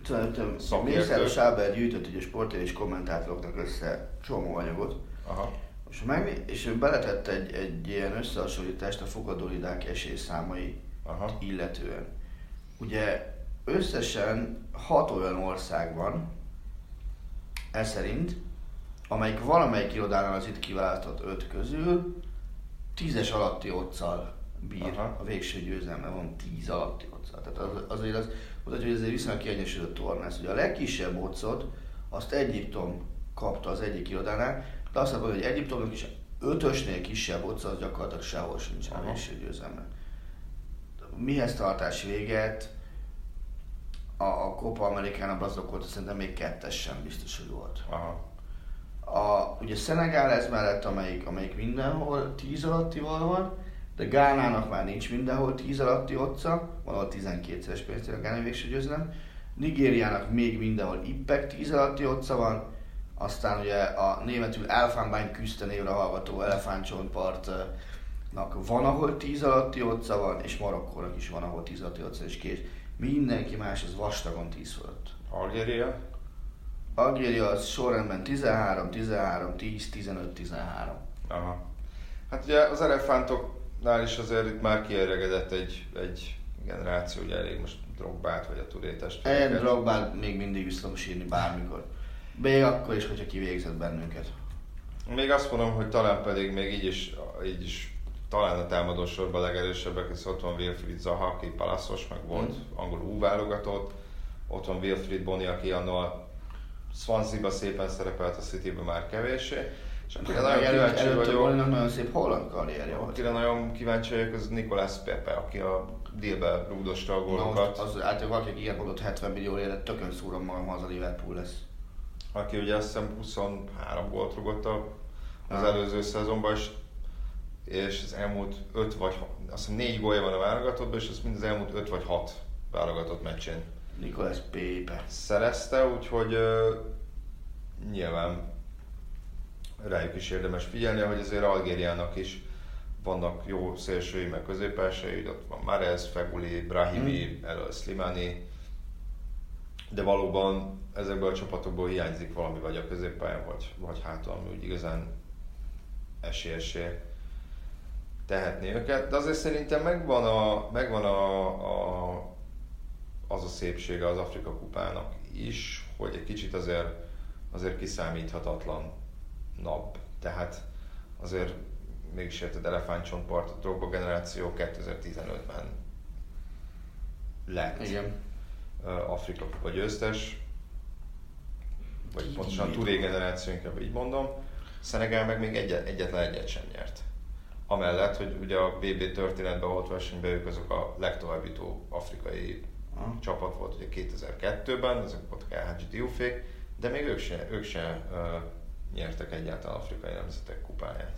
Szerintem Mészáros Ábel gyűjtött ugye sport és kommentátoroknak össze csomó anyagot. Aha. És, meg, és ő beletett egy, egy ilyen összehasonlítást a fogadóidák esélyszámai Aha. illetően. Ugye összesen hat olyan ország van, ez szerint, amelyik valamelyik irodánál az itt kiválasztott öt közül tízes alatti otccal bír Aha. a végső győzelme, van tíz alatti otccal. Tehát az, azért az, mutatja, hogy ez egy viszonylag kiegyensúlyozott torna. Ugye a legkisebb otcot azt Egyiptom kapta az egyik irodánál, de azt mondom, hogy Egyiptomnak is ötösnél kisebb otca, az gyakorlatilag sehol sincs a végső győzelme. Mihez tartás véget? A, a Copa Americánában azok volt, szerintem még kettes sem biztos, hogy volt. Aha. A, ugye Szenegál ez mellett, amelyik, amelyik mindenhol 10 alattival van, de Gánának már nincs mindenhol 10 alatti otca, valahol 12-szeres pénzt a Gána végső győzelem. Nigériának még mindenhol Ippek 10 alatti otca van, aztán ugye a németül Elfánbány küzde névre hallgató elefántcsontpartnak van, ahol 10 alatti otca van, és Marokkónak is van, ahol 10 alatti otca, és kész. Mindenki más az vastagon 10 fölött. Algéria? Algéria az sorrendben 13, 13, 10, 15, 13. Aha. Hát ugye az elefántok nál is azért itt már kieregedett egy, egy generáció, ugye elég most Drogbát vagy a Turétest. Én Drogbát még mindig vissza sírni bármikor. Még akkor is, hogyha kivégzett bennünket. Még azt mondom, hogy talán pedig még így is, így is talán a támadósorban legerősebbek, ez ott van Wilfried Zaha, aki palaszos, meg volt mm. angol U válogatott, ott van Wilfried Boni, aki annól Swansea-ba szépen szerepelt, a City-ben már kevésé. És akire nagyon kíváncsi előtt, vagyok, nagyon szép holland karrierje volt. Akire nagyon kíváncsi vagyok, az Nicolas Pepe, aki a délbe rúdosta a gólokat. Az általában valaki ilyen mondott 70 millió élet, tökön szúrom magam, az a Liverpool lesz. Aki ugye azt hiszem 23 gólt rúgott az ah. előző szezonban, és, és az elmúlt 5 vagy azt hiszem 4 gólja van a válogatottban, és ez mind az elmúlt 5 vagy 6 válogatott meccsén. Nicolas Pepe. Szerezte, úgyhogy uh, nyilván rájuk is érdemes figyelni, hogy azért Algériának is vannak jó szélsői, meg középelsői, ott van Marez, Feguli, Brahimi, mm. El Slimani, de valóban ezekből a csapatokból hiányzik valami, vagy a középpályán, vagy, vagy hátul, ami úgy igazán esélyesé tehetni őket. De azért szerintem megvan, a, megvan a, a, az a szépsége az Afrika kupának is, hogy egy kicsit azért, azért kiszámíthatatlan nap. Tehát azért mégis érted elefántcsontpart, a Drogba generáció 2015-ben lett Igen. Afrika kupa győztes, vagy pontosan a Touré generáció, inkább így mondom. Szenegál meg még egyet, egyetlen egyet sem nyert. Amellett, hogy ugye a VB történetben volt versenyben ők azok a legtovábbító afrikai ha. csapat volt ugye 2002-ben, ezek voltak LHG Diufék, de még ők se, ők se uh, nyertek egyáltalán afrikai nemzetek kupáját.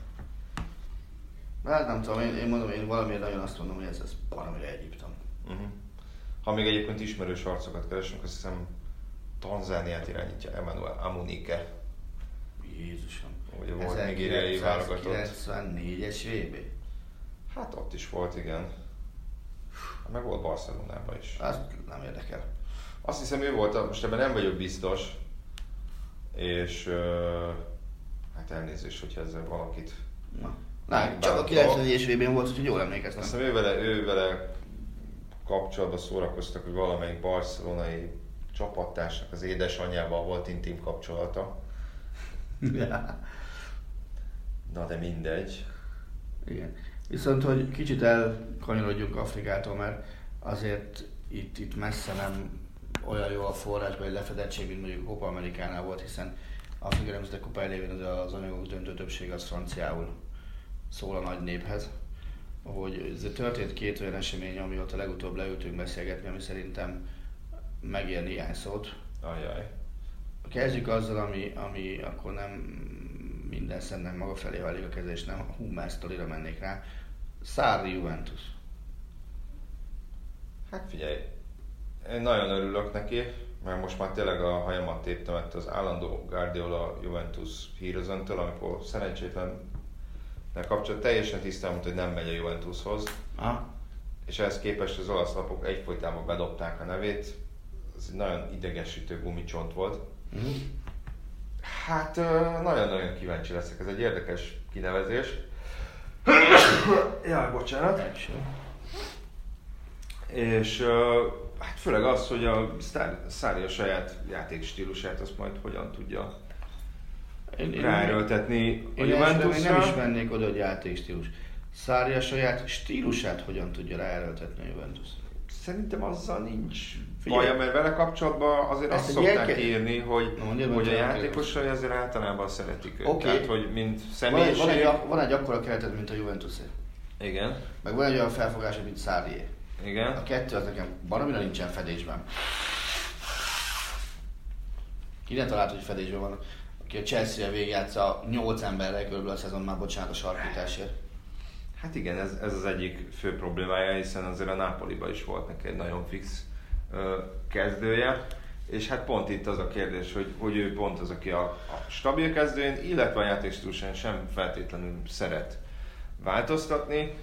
Hát nem tudom, én, én mondom, én valamiért nagyon azt mondom, hogy ez, ez baromira Egyiptom. Uh-huh. Ha még egyébként ismerős arcokat keresünk, azt hiszem Tanzániát irányítja Emmanuel Amunike. Jézusom. Ugye volt nigériai válogatott. 94-es VB? Hát ott is volt, igen. Meg volt Barcelonában is. Azt nem érdekel. Azt hiszem ő volt, most ebben nem vagyok biztos, és hát elnézést, hogyha ezzel valakit Na. Na, csak a 90-es VB-n volt, úgyhogy jól emlékeztem. Azt hiszem ő vele, ő vele kapcsolatban szórakoztak, hogy valamelyik barcelonai csapattársnak az édesanyjával volt intim kapcsolata. Na de mindegy. Igen. Viszont, hogy kicsit elkanyarodjunk Afrikától, mert azért itt, itt messze nem olyan jó a forrásban egy lefedettség, mint mondjuk a Copa Amerikánál volt, hiszen Afrika Nemzetek Kupa elévén az, az anyagok döntő többség az franciául szól a nagy néphez. Hogy ez történt két olyan esemény, ami ott a legutóbb leültünk beszélgetni, ami szerintem megér néhány szót. Ajaj. Kezdjük azzal, ami, ami akkor nem minden szemnek maga felé válik a kezés, nem a Hummel sztorira mennék rá. Szári Juventus. Hát figyelj, én nagyon örülök neki, mert most már tényleg a hajamat téptem ettől az állandó Guardiola Juventus hírözöntől, amikor szerencsétlen kapcsolat teljesen tisztán hogy nem megy a Juventushoz. Ah. És ehhez képest az olasz lapok egyfolytában bedobták a nevét. Ez egy nagyon idegesítő gumicsont volt. Mm. Hát nagyon-nagyon kíváncsi leszek, ez egy érdekes kinevezés. Jaj, bocsánat. És hát főleg az, hogy a Szári a saját játékstílusát azt majd hogyan tudja én, ráerőltetni a Juventusra. Én nem is mennék oda, hogy játékstílus. Szári a saját stílusát hogyan tudja ráerőltetni a Juventus? Szerintem azzal nincs baj, mert vele kapcsolatban azért azt szokták gyerke... írni, hogy, no, hogy a játékosai azért általában szeretik őt. Okay. Tehát, hogy mint személyiség... Van egy, van egy, van egy akkora kereted, mint a juventus Igen. Meg van egy olyan felfogás, mint Szárié. Igen. A kettő az nekem baromira nincsen fedésben. Ki talált, hogy fedésben van? Aki a Chelsea-re végigjátsza 8 emberrel körülbelül a szezon már bocsánat a sarkításért. Hát igen, ez, ez az egyik fő problémája, hiszen azért a Napoliba is volt neki egy nagyon fix ö, kezdője. És hát pont itt az a kérdés, hogy, hogy ő pont az, aki a, a stabil kezdőjén, illetve a játékstílusán sem feltétlenül szeret változtatni.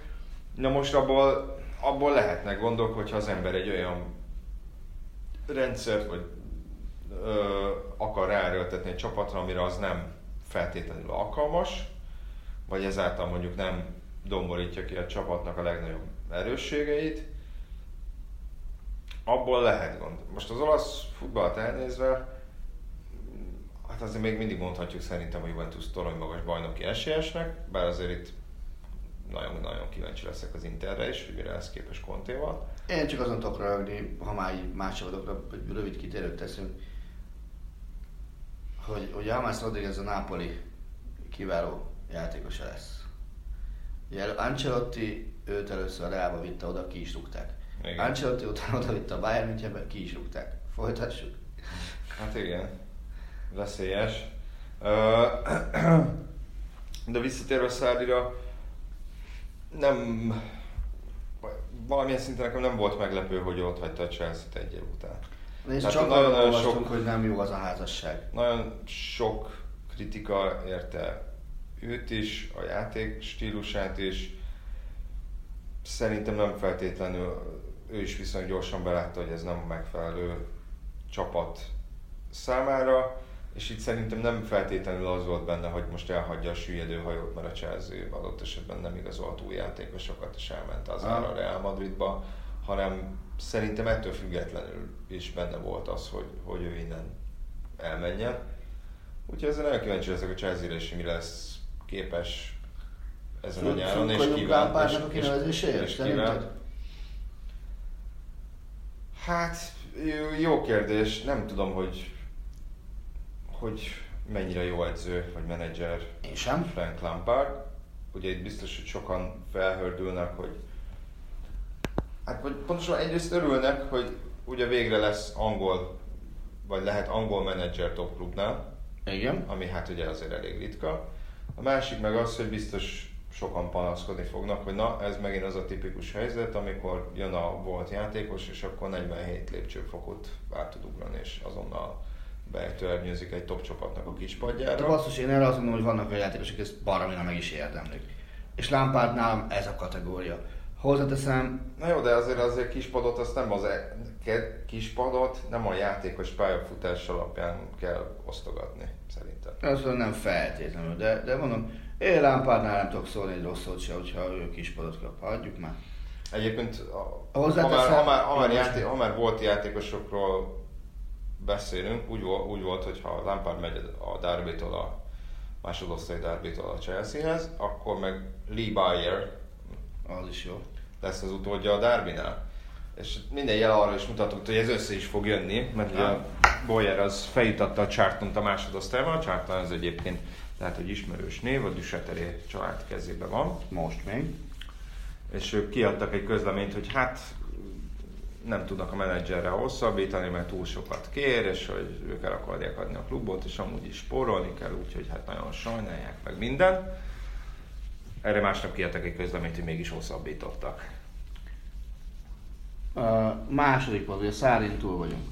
Na most abból abból lehetnek gondok, hogyha az ember egy olyan rendszert, vagy ö, akar ráerőltetni egy csapatra, amire az nem feltétlenül alkalmas, vagy ezáltal mondjuk nem domborítja ki a csapatnak a legnagyobb erősségeit, abból lehet gond. Most az olasz futballt elnézve, hát azért még mindig mondhatjuk szerintem a Juventus torony magas bajnoki esélyesnek, bár azért itt nagyon-nagyon kíváncsi leszek az Interre is, hogy mire lesz képes Contéval. Én csak azon tudok rögni, ha már más csapatokra egy rövid kitérőt teszünk, hogy, hogy Almász Rodriguez a Napoli kiváló játékosa lesz. Ugye Ancelotti őt először a Realba vitte oda, ki is rúgták. Igen. Ancelotti utána oda vitte a Bayern Münchenbe, ki is rúgták. Folytassuk. Hát igen, veszélyes. De visszatérve Szárdira, nem, valamilyen szinten nekem nem volt meglepő, hogy ott hagyta a Chelsea-t egy év után. És Tehát csak nagyon, nagyon sok, hogy nem jó az a házasság. Nagyon sok kritika érte őt is, a játék stílusát is. Szerintem nem feltétlenül, ő is viszonylag gyorsan belátta, hogy ez nem megfelelő csapat számára, és itt szerintem nem feltétlenül az volt benne, hogy most elhagyja a süllyedő hajót, mert a Chelsea adott esetben nem igazolt új játékosokat, és elment az a Real Madridba, hanem szerintem ettől függetlenül is benne volt az, hogy, hogy ő innen elmenjen. Úgyhogy ezzel nagyon kíváncsi leszek a Chelsea-re, és mi lesz képes ezen a nyáron, és kíván. És, és, és kíván. Hát, jó kérdés. Nem tudom, hogy, hogy mennyire jó edző vagy menedzser Én sem. Frank Lampard. Ugye itt biztos, hogy sokan felhördülnek, hogy Hát vagy pontosan egyrészt örülnek, hogy ugye végre lesz angol, vagy lehet angol menedzser top klubnál. Igen. Ami hát ugye azért elég ritka. A másik meg az, hogy biztos sokan panaszkodni fognak, hogy na, ez megint az a tipikus helyzet, amikor jön a volt játékos, és akkor 47 lépcsőfokot át tud ugrani, és azonnal betörnyőzik egy top csapatnak a kispadjára. De basszus, én erre azt mondom, hogy vannak olyan játékosok, ezt baromira meg is érdemlik. És Lampard nálam ez a kategória. Hozzáteszem... Na jó, de azért azért kispadot, azt nem az e, kispadot, nem a játékos pályafutás alapján kell osztogatni, szerintem. Ez nem feltétlenül, de, de mondom, én Lampardnál nem tudok szólni egy rossz szót se, hogyha ő kispadot kap, hagyjuk már. Egyébként, ha már, ha, már, ha, már játék, ha már volt játékosokról beszélünk, úgy, úgy volt, hogy ha Lampard megy a derby a másodosztály derby a Chelseahez, akkor meg Lee Bayer, az is jó, lesz az utódja a Darwinál. És minden jel arra is mutatott, hogy ez össze is fog jönni, mert ugye a Boyer az feljutatta a charton a másodosztályban, a Charlton az egyébként lehet, hogy ismerős név, a Duseteré család kezében van. Most még. És ők kiadtak egy közleményt, hogy hát nem tudnak a menedzserre hosszabbítani, mert túl sokat kér, és hogy ők el akarják adni a klubot, és amúgy is spórolni kell, úgyhogy hát nagyon sajnálják meg minden. Erre másnap kiadtak egy közleményt, hogy mégis hosszabbítottak. A második hogy a Szárin túl vagyunk.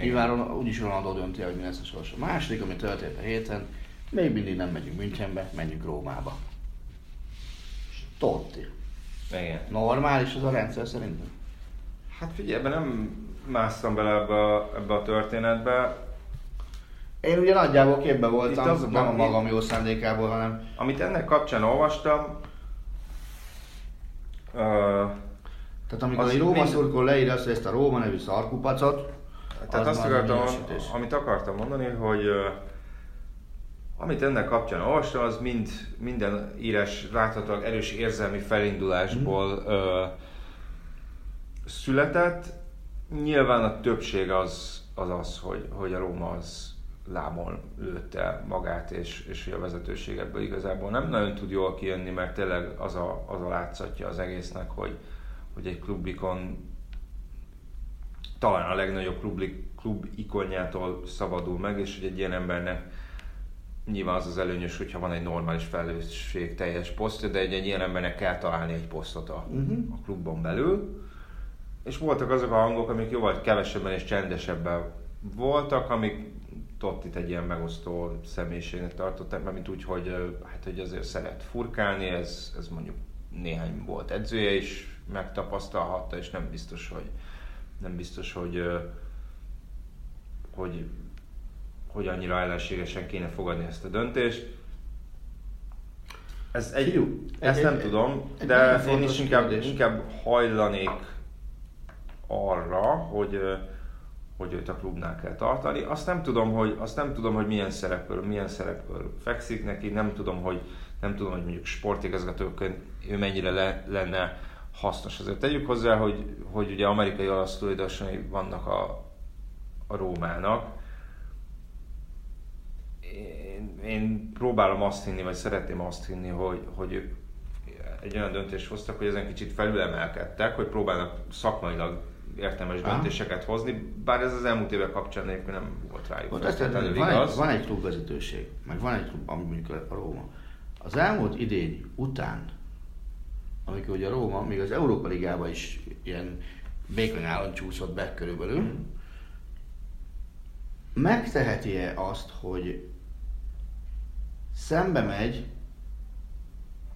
Nyilván úgyis Ronaldo dönti hogy mi lesz a sors. A második, ami történt a héten, még mindig nem megyünk Münchenbe, menjünk Rómába. Totti. Igen. Normális az a rendszer szerintem? Hát figyelj, ebben nem másztam bele ebbe a, ebbe a történetbe. Én ugye nagyjából képbe voltam, az, nem a magam jó szándékából, hanem... Amit ennek kapcsán olvastam, uh, tehát amikor egy Róma mind... szurkol leír azt, ezt a Róma nevű szarkupacot, tehát az azt akartam, amit akartam mondani, hogy uh, amit ennek kapcsán olvastam, az mind, minden írás láthatóan erős érzelmi felindulásból mm. uh, született. Nyilván a többség az az, az hogy, hogy a Róma az lábon lőtte magát, és, és hogy a vezetőség ebből igazából nem nagyon tud jól kijönni, mert tényleg az a, az a látszatja az egésznek, hogy, hogy egy klubikon talán a legnagyobb klub, klub ikonjától szabadul meg, és hogy egy ilyen embernek nyilván az az előnyös, hogyha van egy normális felelősség teljes posztja, de egy, egy ilyen embernek kell találni egy posztot a, uh-huh. a klubban belül. És voltak azok a hangok, amik jóval kevesebben és csendesebben voltak, amik Tottit egy ilyen megosztó személyiségnek tartották, mert mint úgy, hogy, hát, hogy azért szeret furkálni, ez, ez mondjuk néhány volt edzője is megtapasztalhatta, és nem biztos, hogy nem biztos, hogy, hogy, hogy annyira ellenségesen kéne fogadni ezt a döntést. Ez egy, Jó, ezt egy, nem egy, tudom, egy, de egy én is inkább, inkább hajlanék arra, hogy hogy őt a klubnál kell tartani. Azt nem tudom, hogy, azt nem tudom, hogy milyen szerepről, milyen szerepről fekszik neki, nem tudom, hogy nem tudom, hogy mondjuk sportigazgatóként ő mennyire le, lenne hasznos. Azért tegyük hozzá, hogy, hogy ugye amerikai olasz tulajdonosai vannak a, a Rómának. Én, én próbálom azt hinni, vagy szeretném azt hinni, hogy, hogy egy olyan döntést hoztak, hogy ezen kicsit felülemelkedtek, hogy próbálnak szakmailag értelmes döntéseket hozni, bár ez az elmúlt évek kapcsán egyébként nem volt rájuk. Volt, ezt, van, egy, van egy klubvezetőség, meg van egy klub, ami mondjuk a Róma. Az elmúlt idény után, amikor ugye a Róma még az Európa Ligába is ilyen békonyálon csúszott be körülbelül, mm. megteheti-e azt, hogy szembe megy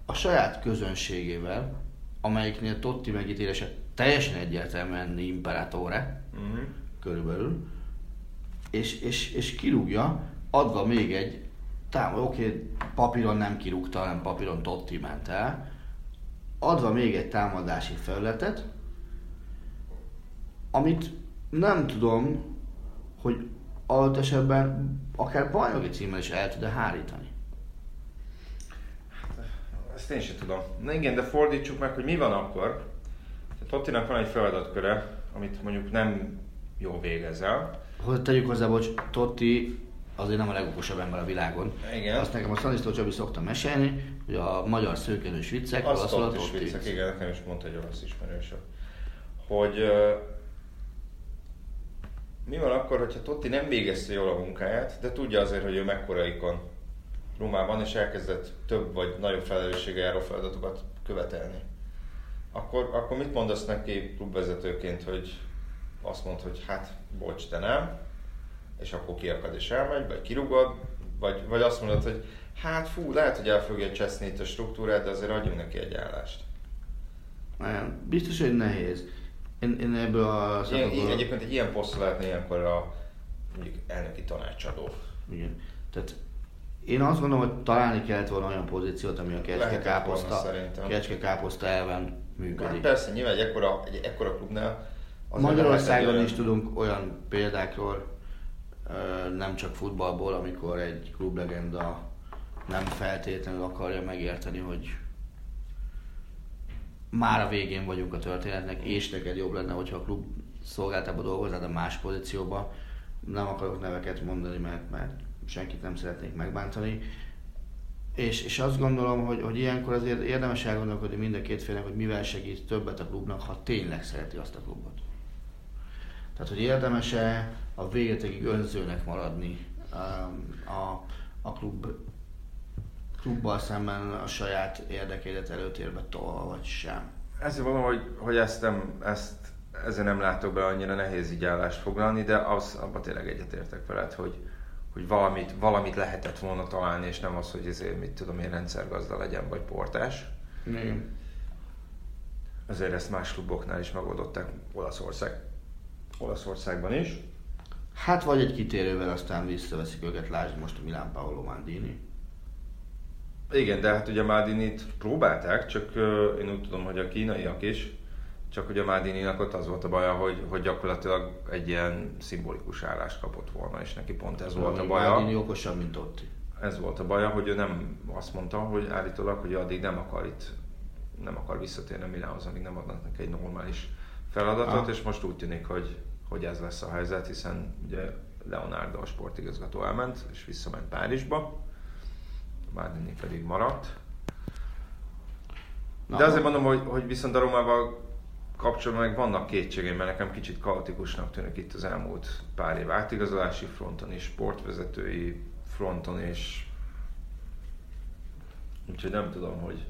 a saját közönségével, amelyiknél Totti megítélése teljesen egyértelműen imperatore, uh-huh. körülbelül, és, és, és kirúgja, adva még egy támad, oké, okay, papíron nem kirúgta, hanem papíron Totti ment el, adva még egy támadási felületet, amit nem tudom, hogy adott esetben akár bajnoki címmel is el tud hárítani. Ezt én sem tudom. Na igen, de fordítsuk meg, hogy mi van akkor. Tottinak van egy feladatköre, amit mondjuk nem jól végezel. Hogy tegyük hozzá, bocs, Totti azért nem a legokosabb ember a világon. Igen. Azt nekem a Szanisztó Csabi szokta mesélni, hogy a magyar szőkenős viccek, Azt a Totti viccek, igen, nekem is mondta egy olasz ismerősöm. Hogy uh, mi van akkor, hogyha Totti nem végezte jól a munkáját, de tudja azért, hogy ő mekkora ikon Rumában, és elkezdett több vagy nagyobb felelőssége járó feladatokat követelni. Akkor, akkor mit mondasz neki klubvezetőként, hogy azt mond, hogy hát bocs, te nem, és akkor kiakad és elmegy, vagy kirugod, vagy, vagy azt mondod, hogy hát fú, lehet, hogy el fogja cseszni itt a struktúrát, de azért adjunk neki egy állást. Nem, biztos, hogy nehéz. Én, én ebből a ilyen, Egyébként egy ilyen poszt lehetne ilyenkor a mondjuk elnöki tanácsadó. Igen. Tehát én azt gondolom, hogy találni kellett volna olyan pozíciót, ami a kecske káposzta, kecske káposzta elven működik. Hát persze, nyilván egy ekkora, egy ekkora klubnál Magyarországon is tudunk olyan példákról, nem csak futballból, amikor egy klublegenda nem feltétlenül akarja megérteni, hogy már a végén vagyunk a történetnek, és neked jobb lenne, hogyha a klub szolgáltában dolgoznád a más pozícióba. Nem akarok neveket mondani, mert, mert senkit nem szeretnék megbántani. És, és azt gondolom, hogy, hogy ilyenkor azért érdemes elgondolkodni mind a két félnek, hogy mivel segít többet a klubnak, ha tényleg szereti azt a klubot. Tehát, hogy érdemes-e a végletekig önzőnek maradni um, a, a klub, klubbal szemben a saját érdekédet előtérbe tolva, vagy sem. Ezért mondom, hogy, hogy ezt, nem, ezt ezért nem látok be annyira nehéz így állást foglalni, de az, abban tényleg egyetértek veled, hogy, hogy valamit, valamit lehetett volna találni, és nem az, hogy ezért, mit tudom én, rendszergazda legyen, vagy portás. Igen. Azért ezt más kluboknál is megoldották Olaszország, Olaszországban is. Hát vagy egy kitérővel aztán visszaveszik őket, lásd most a Milán Paolo Mandini. Igen, de hát ugye Maldinit próbálták, csak uh, én úgy tudom, hogy a kínaiak is, csak ugye Mádininak ott az volt a baja, hogy, hogy gyakorlatilag egy ilyen szimbolikus állást kapott volna, és neki pont ez volt a baja. Mádini okosabb, mint ott. Ez volt a baja, hogy ő nem azt mondta, hogy állítólag, hogy addig nem akar itt, nem akar visszatérni a Milánhoz, amíg nem adnak neki egy normális feladatot, ah. és most úgy tűnik, hogy, hogy ez lesz a helyzet, hiszen ugye Leonardo a sportigazgató elment, és visszament Párizsba, Mádini pedig maradt. De azért mondom, hogy, hogy viszont a Romával kapcsolatban meg vannak kétségeim, mert nekem kicsit kaotikusnak tűnik itt az elmúlt pár év átigazolási fronton és sportvezetői fronton és úgyhogy nem tudom, hogy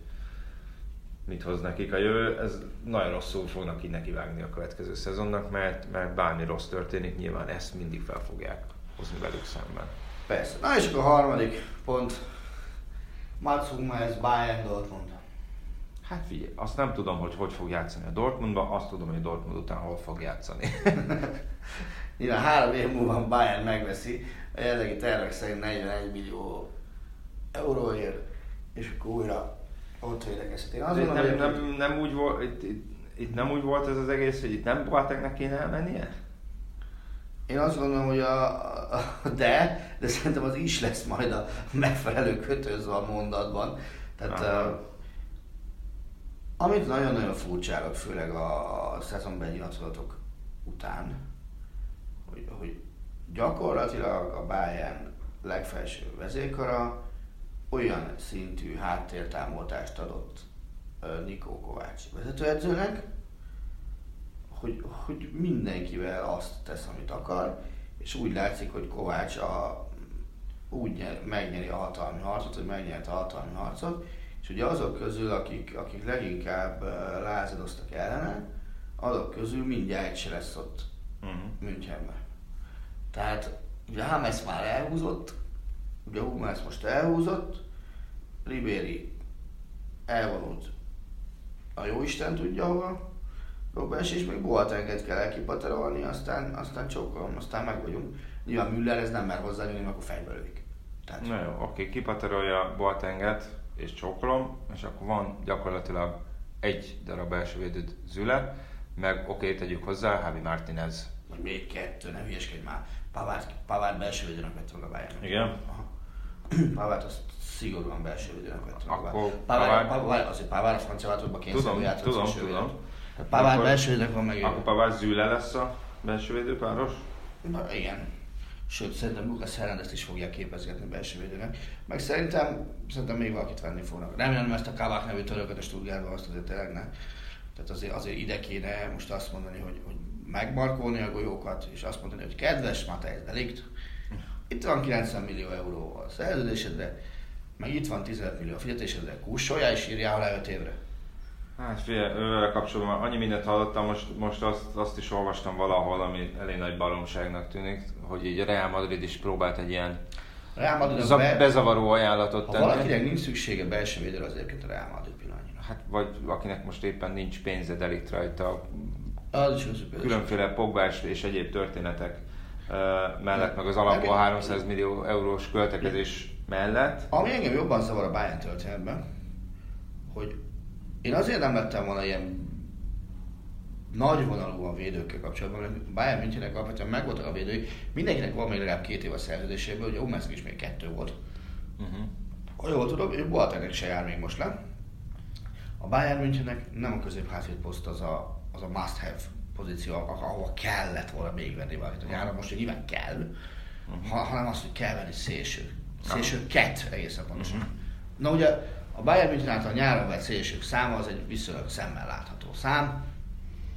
mit hoz nekik a jövő. Ez nagyon rosszul fognak így nekivágni a következő szezonnak, mert, mert bármi rossz történik, nyilván ezt mindig fel fogják hozni velük szemben. Persze. Na és akkor a harmadik pont. Mats Hummels Bayern Dortmund. Hát figyelj, azt nem tudom, hogy hogy fog játszani a Dortmundban, azt tudom, hogy a Dortmund után hol fog játszani. Nyilván három év múlva Bayern megveszi, a jelenlegi tervek szerint 41 millió euróért, és akkor újra ott védekezhet. Én azt nem, nem, nem, úgy volt, itt, itt, itt, nem úgy volt ez az egész, hogy itt nem Boatengnek kéne elmennie? Én azt gondolom, hogy a, a, de, de szerintem az is lesz majd a megfelelő kötőzve a mondatban Tehát Aha. Amit nagyon-nagyon furcsálok, főleg a, szezonban nyilatkozatok után, hogy, hogy gyakorlatilag a Bayern legfelső vezékara olyan szintű háttértámogatást adott Nikó Kovács vezetőedzőnek, hogy, hogy mindenkivel azt tesz, amit akar, és úgy látszik, hogy Kovács a, úgy nyer, megnyeri a hatalmi harcot, hogy megnyerte a hatalmi harcot, és ugye azok közül, akik, akik leginkább lázadoztak ellene, azok közül mindjárt se lesz ott Uh-huh. Münchenben. Tehát ugye Hames már elhúzott, ugye Hummels most elhúzott, Ribéry elvonult a jó Isten tudja hova, Robens és még Boatenget kell elkipaterolni, aztán, aztán csókolom, aztán meg vagyunk. Nyilván Müller ez nem mer hozzányúlni, akkor fejbe lövik. Tehát, Na jó, oké, kipaterolja Boatenget és csókolom, és akkor van gyakorlatilag egy darab belső védőd Züle, meg oké, tegyük hozzá, Javi Martinez. vagy még kettő, ne hülyeskedj már. Pavard, Pavard belső védőnek vett meg a Bayern. Igen? Pavard azt szigorúan belső védőnek vett meg a Akkor. Pavard- Pavard, azért Pavard a francia váltókban Tudom, kényszerű játszott tudom, tudom. Tehát Pavard Akkor- belső védőnek van meg. Akkor Pavard Züle lesz a belső védőpáros? Na, igen. Sőt, szerintem Lucas Hernandez is fogják képezgetni belső védőnek. Meg szerintem, szerintem még valakit venni fognak. Remélem ezt a Kavák nevű törököt a Stuttgartban azt azért tényleg ne. Tehát azért, azért ide kéne most azt mondani, hogy, hogy megmarkolni a golyókat, és azt mondani, hogy kedves Matej Delikt, itt van 90 millió euró a szerződésedre, meg itt van 15 millió a fizetésedre, kussoljál és írjál alá 5 évre. Hát figyelj, ővel kapcsolatban annyi mindent hallottam, most, most azt, azt is olvastam valahol, ami elég nagy baromságnak tűnik, hogy így Real Madrid is próbált egy ilyen Real Madrid za- be, bezavaró ajánlatot ha tenni. valakinek nincs szüksége belső védőre, az egyébként a Real Madrid pillanatnyilag. Hát vagy akinek most éppen nincs pénze delikt rajta, Az is az különféle pogbás és egyéb történetek mellett, meg az alapból Meg- 300 millió eurós költekezés mellett. Ami engem jobban zavar a Bayern történetben, hogy én azért nem lettem volna ilyen nagy vonalú a védőkkel kapcsolatban, mert Bayern Münchennek alapvetően megvoltak a védői, mindenkinek van még legalább két év a szerződéséből, ugye Omersznek is még kettő volt. Uh-huh. Ha jól tudom, ő Boatengnek se jár még most le. A Bayern Münchennek nem a közép poszt az a, az a must have pozíció, ah- ahova kellett volna még venni valakit. A nyáron most nyilván kell, ha, hanem azt, hogy kell venni szélső. Szélső kett egészen pontosan. Na ugye a Bayern München által nyáron vett szélsők száma az egy viszonylag szemmel látható szám.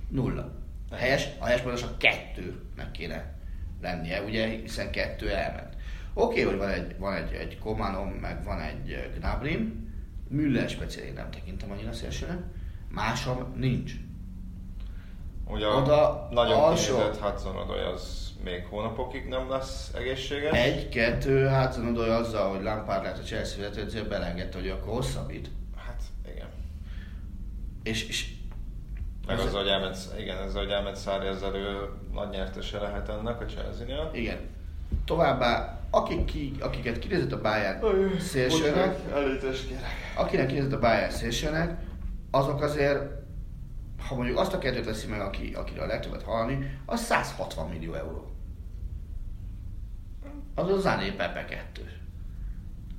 Nulla. A helyes, a helyes pontosan kettőnek kéne lennie, ugye, hiszen kettő elment. Oké, hogy van egy, van egy, egy Komanom, meg van egy Gnabry, Müller speciál én nem tekintem annyira szélsőnek, másom nincs. Ugye Oda a nagyon alsó- kinézett Hudson az még hónapokig nem lesz egészséges. Egy, kettő, hát Zanodoly azzal, hogy Lampard lett a Chelsea vezetőedző, belengedte, hogy akkor hosszabbít. Hát igen. És, és Meg az, hogy elment, igen, ez, hogy elment Szári, ezzel ő nagy nyertese lehet ennek a Chelsea-nél. igen. Továbbá, akik ki, akiket kinézett a Bayern szélsőnek, elítést kérek. akinek kinézett a Bayern szélsőnek, azok azért, ha mondjuk azt a kettőt veszi meg, aki, akiről a legtöbbet hallani, az 160 millió euró. Az a Zané Pepe 2.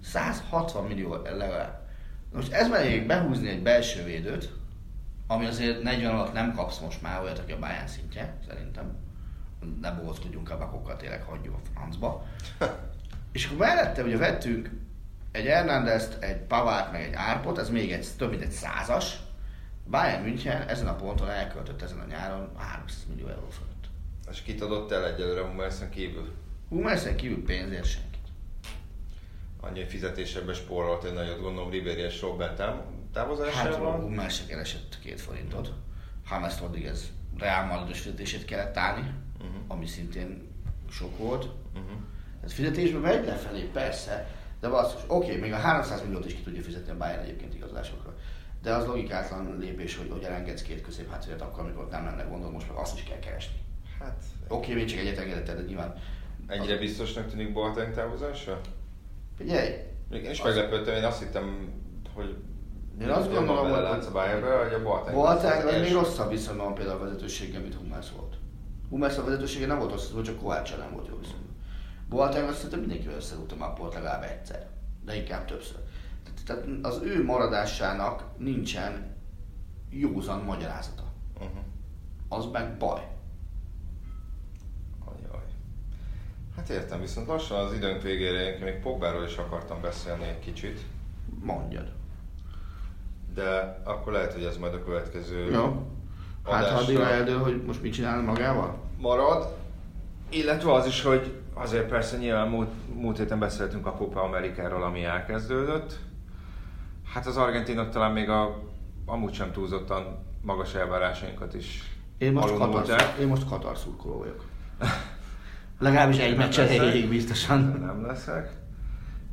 160 millió legalább. Most ez mellé behúzni egy belső védőt, ami azért 40 alatt nem kapsz most már olyat, aki a Bayern szintje, szerintem. Ne bózkodjunk a bakokkal, tényleg hagyjuk a francba. És akkor mellette ugye vettünk egy Hernandez-t, egy Pavát, meg egy Árpot, ez még egy, több mint egy százas. Bayern München ezen a ponton elköltött ezen a nyáron 300 millió euró fölött. És kit adott el egyelőre Hummelsen kívül? Hummelsen kívül pénzért senkit. Annyi fizetésebben spórolt egy nagyot, gondolom Ribéry és Robben táv- távozásával. Hát a Hummelsen keresett két forintot. James Rodriguez Real Madridos fizetését kellett állni, Mhm. ami szintén sok volt. Uh-huh. Ez fizetésben megy lefelé, persze, de basszus, oké, még a 300 milliót is ki tudja fizetni a Bayern egyébként igazolásokra. De az logikátlan lépés, hogy, hogy elengedsz két közép hátvédet akkor, amikor nem lenne gondol, most meg azt is kell keresni. Hát Oké, még csak egyet engedett, de nyilván. ennyire biztosnak tűnik Boateng távozása? Figyelj, Még én is Az- meglepődtem, én azt hittem, hogy Én azt gondolom, hogy- látsz a Bayernbe, hogy a Boateng. Boateng az az még rosszabb viszonyban van például a vezetőséggel, mint Hummels volt. Hummels a vezetősége nem volt rossz, csak Kovácsa nem volt jó viszonyban. Boateng azt szerintem mindenkivel összerúgta már a port legalább egyszer, de inkább többször. Tehát az ő maradásának nincsen józan magyarázata. Uh-huh. Az meg baj. Ajaj. Hát értem, viszont lassan az időnk végére én még Pogbáról is akartam beszélni egy kicsit, Mondjad. de akkor lehet, hogy ez majd a következő Jó. Hát ha adásra addigra eldől, hogy most mit csinál magával? marad. Illetve az is, hogy azért persze nyilván múlt, múlt héten beszéltünk a Copa Amerikáról, ami elkezdődött. Hát az argentinok talán még a amúgy sem túlzottan magas elvárásainkat is Én most. Katar, én most Katar szurkoló vagyok. Legalábbis egy leszek. végig biztosan. Nem leszek.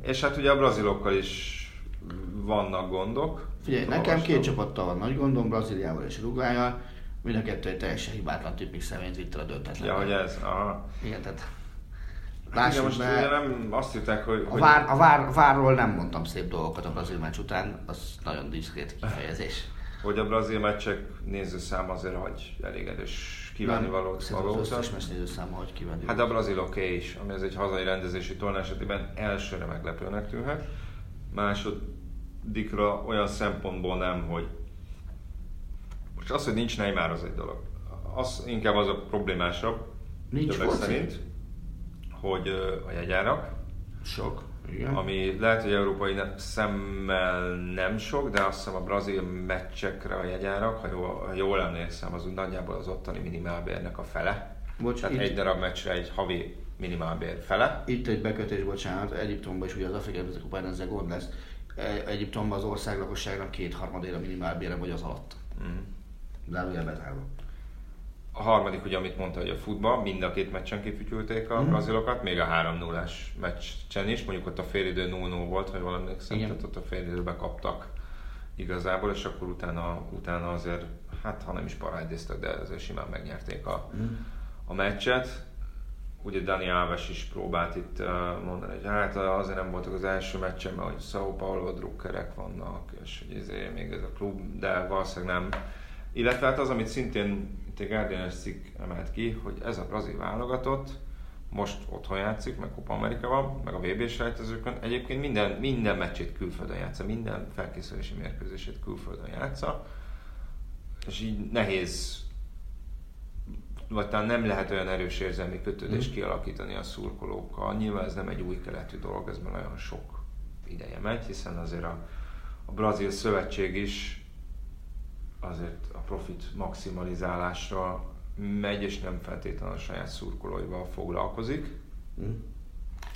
És hát ugye a brazilokkal is vannak gondok. Figyelj, nekem két csapattal van nagy gondom, Brazíliával és Uruguayjal. Mind a kettő egy teljesen hibátlan tipik személyt vitt a döntetlen. Ja, hogy ez. Aha. Igen, tehát... Hát Lássuk most be, ugye nem azt hitták, hogy... a, vár, a vár, várról nem mondtam szép dolgokat a brazil meccs után, az nagyon diszkrét kifejezés. hogy a brazil meccsek nézőszám azért hagy elég erős kívánni valót Szerintem az valószínűleg. összes nézőszáma, hogy kívánni. Hát a brazil is, ami ez egy hazai rendezési torna esetében elsőre meglepőnek tűnhet. Másodikra olyan szempontból nem, hogy most az, hogy nincs Neymar az egy dolog. Az inkább az a problémásabb, Nincs foci. szerint, hogy a jegyárak, Sok. Igen. ami lehet, hogy európai szemmel nem sok, de azt hiszem a brazil meccsekre a jegyárak, ha jól, ha jól emlékszem, az úgy nagyjából az ottani minimálbérnek a fele. Bocs, Tehát itt, egy darab meccsre egy havi minimálbér fele. itt egy bekötés, bocsánat, Egyiptomban is ugye az Afrikai Kupán ezzel gond lesz. E- Egyiptomban az ország lakosságnak kétharmadéra minimálbére vagy az alatt. Mm. Zárójel betárva. A harmadik, ugye, amit mondta, hogy a futball, mind a két meccsen kifütyülték a Mhm. brazilokat, még a 3 0 meccsen is, mondjuk ott a félidő 0 volt, ha jól emlékszem, Igen. tehát ott a félidőbe kaptak igazából, és akkor utána, utána azért, hát ha nem is parádéztek, de azért simán megnyerték a, Mm. a meccset. Ugye Dani Alves is próbált itt uh, mondani, hogy hát azért nem voltak az első meccsen, mert hogy Sao Paulo drukkerek vannak, és hogy ezért még ez a klub, de valószínűleg nem. Illetve hát az, amit szintén itt egy Guardian cikk emelt ki, hogy ez a brazil válogatott most otthon játszik, meg Copa Amerika van, meg a VB selejtezőkön. Egyébként minden, minden meccsét külföldön játsza, minden felkészülési mérkőzését külföldön játsza, és így nehéz vagy talán nem lehet olyan erős érzelmi kötődést Mm. kialakítani a szurkolókkal. Nyilván ez nem egy új keletű dolog, ez már nagyon sok ideje megy, hiszen azért a, a brazil szövetség is azért a profit maximalizálásra megy, és nem feltétlenül a saját szurkolóival foglalkozik, Mm.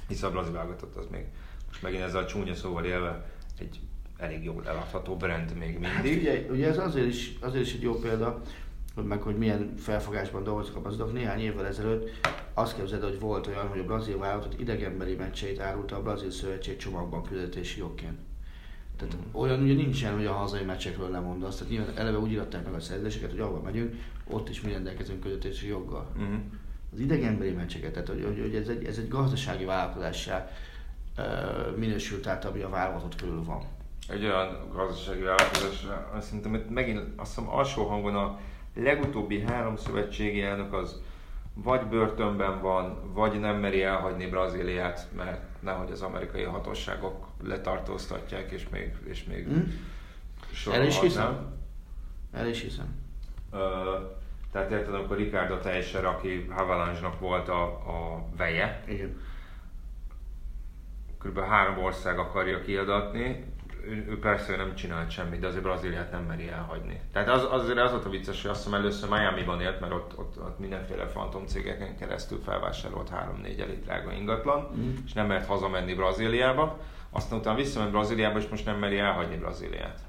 hiszen a brazil válogatott az még, most megint ezzel a csúnya szóval élve, egy elég jól eladható brand még Hát mindig. figyelj, ugye ez azért is, azért is egy jó példa, hogy meg hogy milyen felfogásban dolgoztak a brazilok. Néhány évvel ezelőtt azt képzeld, hogy volt olyan, hogy a brazil válogatott idegenbeli meccseit árulta a brazil szövetség csomagban küldetési jogként. Tehát olyan ugye nincsen, hogy a hazai meccsekről lemondasz. Tehát nyilván eleve úgy iratták meg a szerződéseket, hogy ahova megyünk, ott is mi rendelkezünk küldetési joggal. Uh-huh. Az idegenbeli meccseket, tehát hogy, hogy, hogy ez, egy, ez egy gazdasági vállalkozássá ö, minősült át, ami a válogatott körül van. egy olyan gazdasági vállalkozás, azt szerintem megint azt hiszem alsó hangon a legutóbbi három szövetségi elnök az vagy börtönben van, vagy nem meri elhagyni Brazíliát, mert nehogy az amerikai hatóságok letartóztatják, és még, és még Hm? El is hiszem. El is hiszem. Ö, tehát érted, amikor Ricardo Teixeira, aki Avalanche-nak volt a, a veje, Igen. kb. három ország akarja kiadatni, ő, ő persze nem csinált semmit, de azért Brazíliát nem meri elhagyni. Tehát az, azért az volt a vicces, hogy azt hiszem először Miami-ban élt, mert ott, ott, ott mindenféle fantom cégeken keresztül felvásárolt 3-4 elég drága ingatlan, Mm. és nem mert hazamenni Brazíliába. Aztán utána visszament Brazíliába, és most nem meri elhagyni Brazíliát.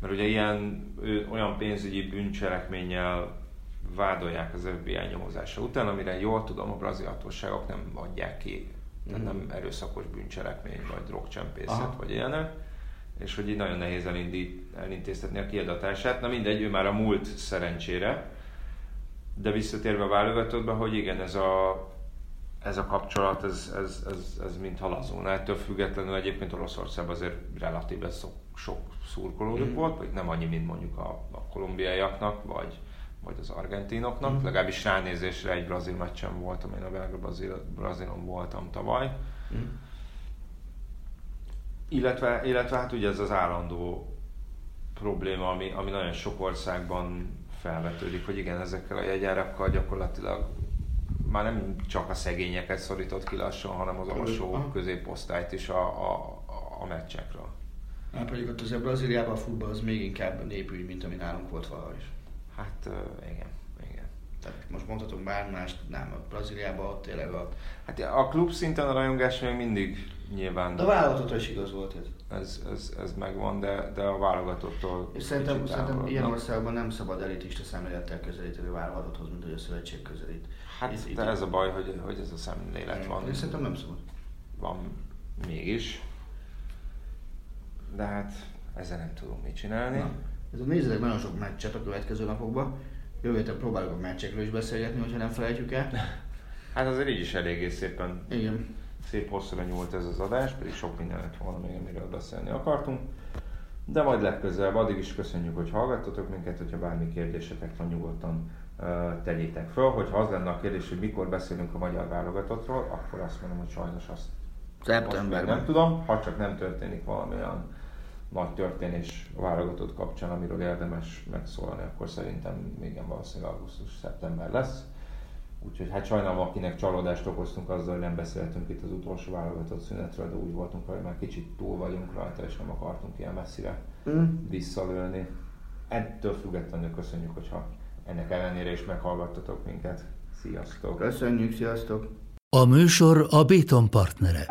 Mert ugye ilyen olyan pénzügyi bűncselekménnyel vádolják az FBI nyomozása után, amire jól tudom, a brazil hatóságok nem adják ki. Tehát Mhm. nem erőszakos bűncselekmény, vagy drogcsempészet, Aha. vagy ilyenek. És hogy így nagyon nehéz elindít, elintéztetni a kiadatását. Na mindegy, ő már a múlt szerencsére. De visszatérve a válogatottba, hogy igen, ez a, ez a kapcsolat, ez, ez, ez, ez mint halazón. Ettől függetlenül egyébként Oroszországban azért relatíve sok, sok szurkolójuk Mhm. volt, vagy nem annyi, mint mondjuk a, a kolumbiaiaknak, vagy, vagy az argentinoknak. Mhm. Legalábbis ránézésre egy brazil meccsen voltam, én a belga brazil, brazilon voltam tavaly. Mm. Illetve, illetve hát ugye ez az állandó probléma, ami, ami nagyon sok országban felvetődik, hogy igen, ezekkel a jegyárakkal gyakorlatilag már nem csak a szegényeket szorított ki lassan, hanem az alsó középosztályt is a, a, a meccsekről. Hát pedig ott azért Brazíliában a futball az még inkább népügy, mint ami nálunk volt valaha is. Hát igen, igen. Tehát most mondhatunk bármi mást, nem, a Brazíliában ott tényleg a... Hát a klub szinten a rajongás még mindig nyilván... De a válogatottól is igaz volt ez. Ez, ez, ez megvan, de, de a válogatottól... És szerintem, szerintem ilyen országban nem szabad elitista szemlélettel közelíteni a válogatotthoz, mint hogy a szövetség közelít. Hát itt, de ez a baj, hogy, hogy ez a szemlélet van. Én szerintem nem szabad. Van mégis. De hát ezzel nem tudunk mit csinálni. Na. Ez a nézzetek nagyon sok meccset a következő napokban. Jövő héten próbálok a meccsekről is beszélgetni, hogyha nem felejtjük el. Hát azért így is eléggé szépen Igen. szép hosszúra nyúlt ez az adás, pedig sok minden lett volna még, amiről beszélni akartunk. De majd legközelebb, addig is köszönjük, hogy hallgattatok minket, hogyha bármi kérdésetek van, nyugodtan tegyétek föl. Hogyha az lenne a kérdés, hogy mikor beszélünk a magyar válogatottról, akkor azt mondom, hogy sajnos azt Szeptemberben. Nem tudom, ha csak nem történik valami olyan nagy történés a válogatott kapcsán, amiről érdemes megszólalni, akkor szerintem igen valószínűleg augusztus-szeptember lesz. Úgyhogy hát sajnálom, akinek csalódást okoztunk azzal, hogy nem beszéltünk itt az utolsó válogatott szünetről, de úgy voltunk, hogy már kicsit túl vagyunk rajta, és nem akartunk ilyen messzire mm. visszalőni. Ettől függetlenül köszönjük, hogyha ennek ellenére is meghallgattatok minket. Sziasztok! Köszönjük, sziasztok! A műsor a Béton partnere.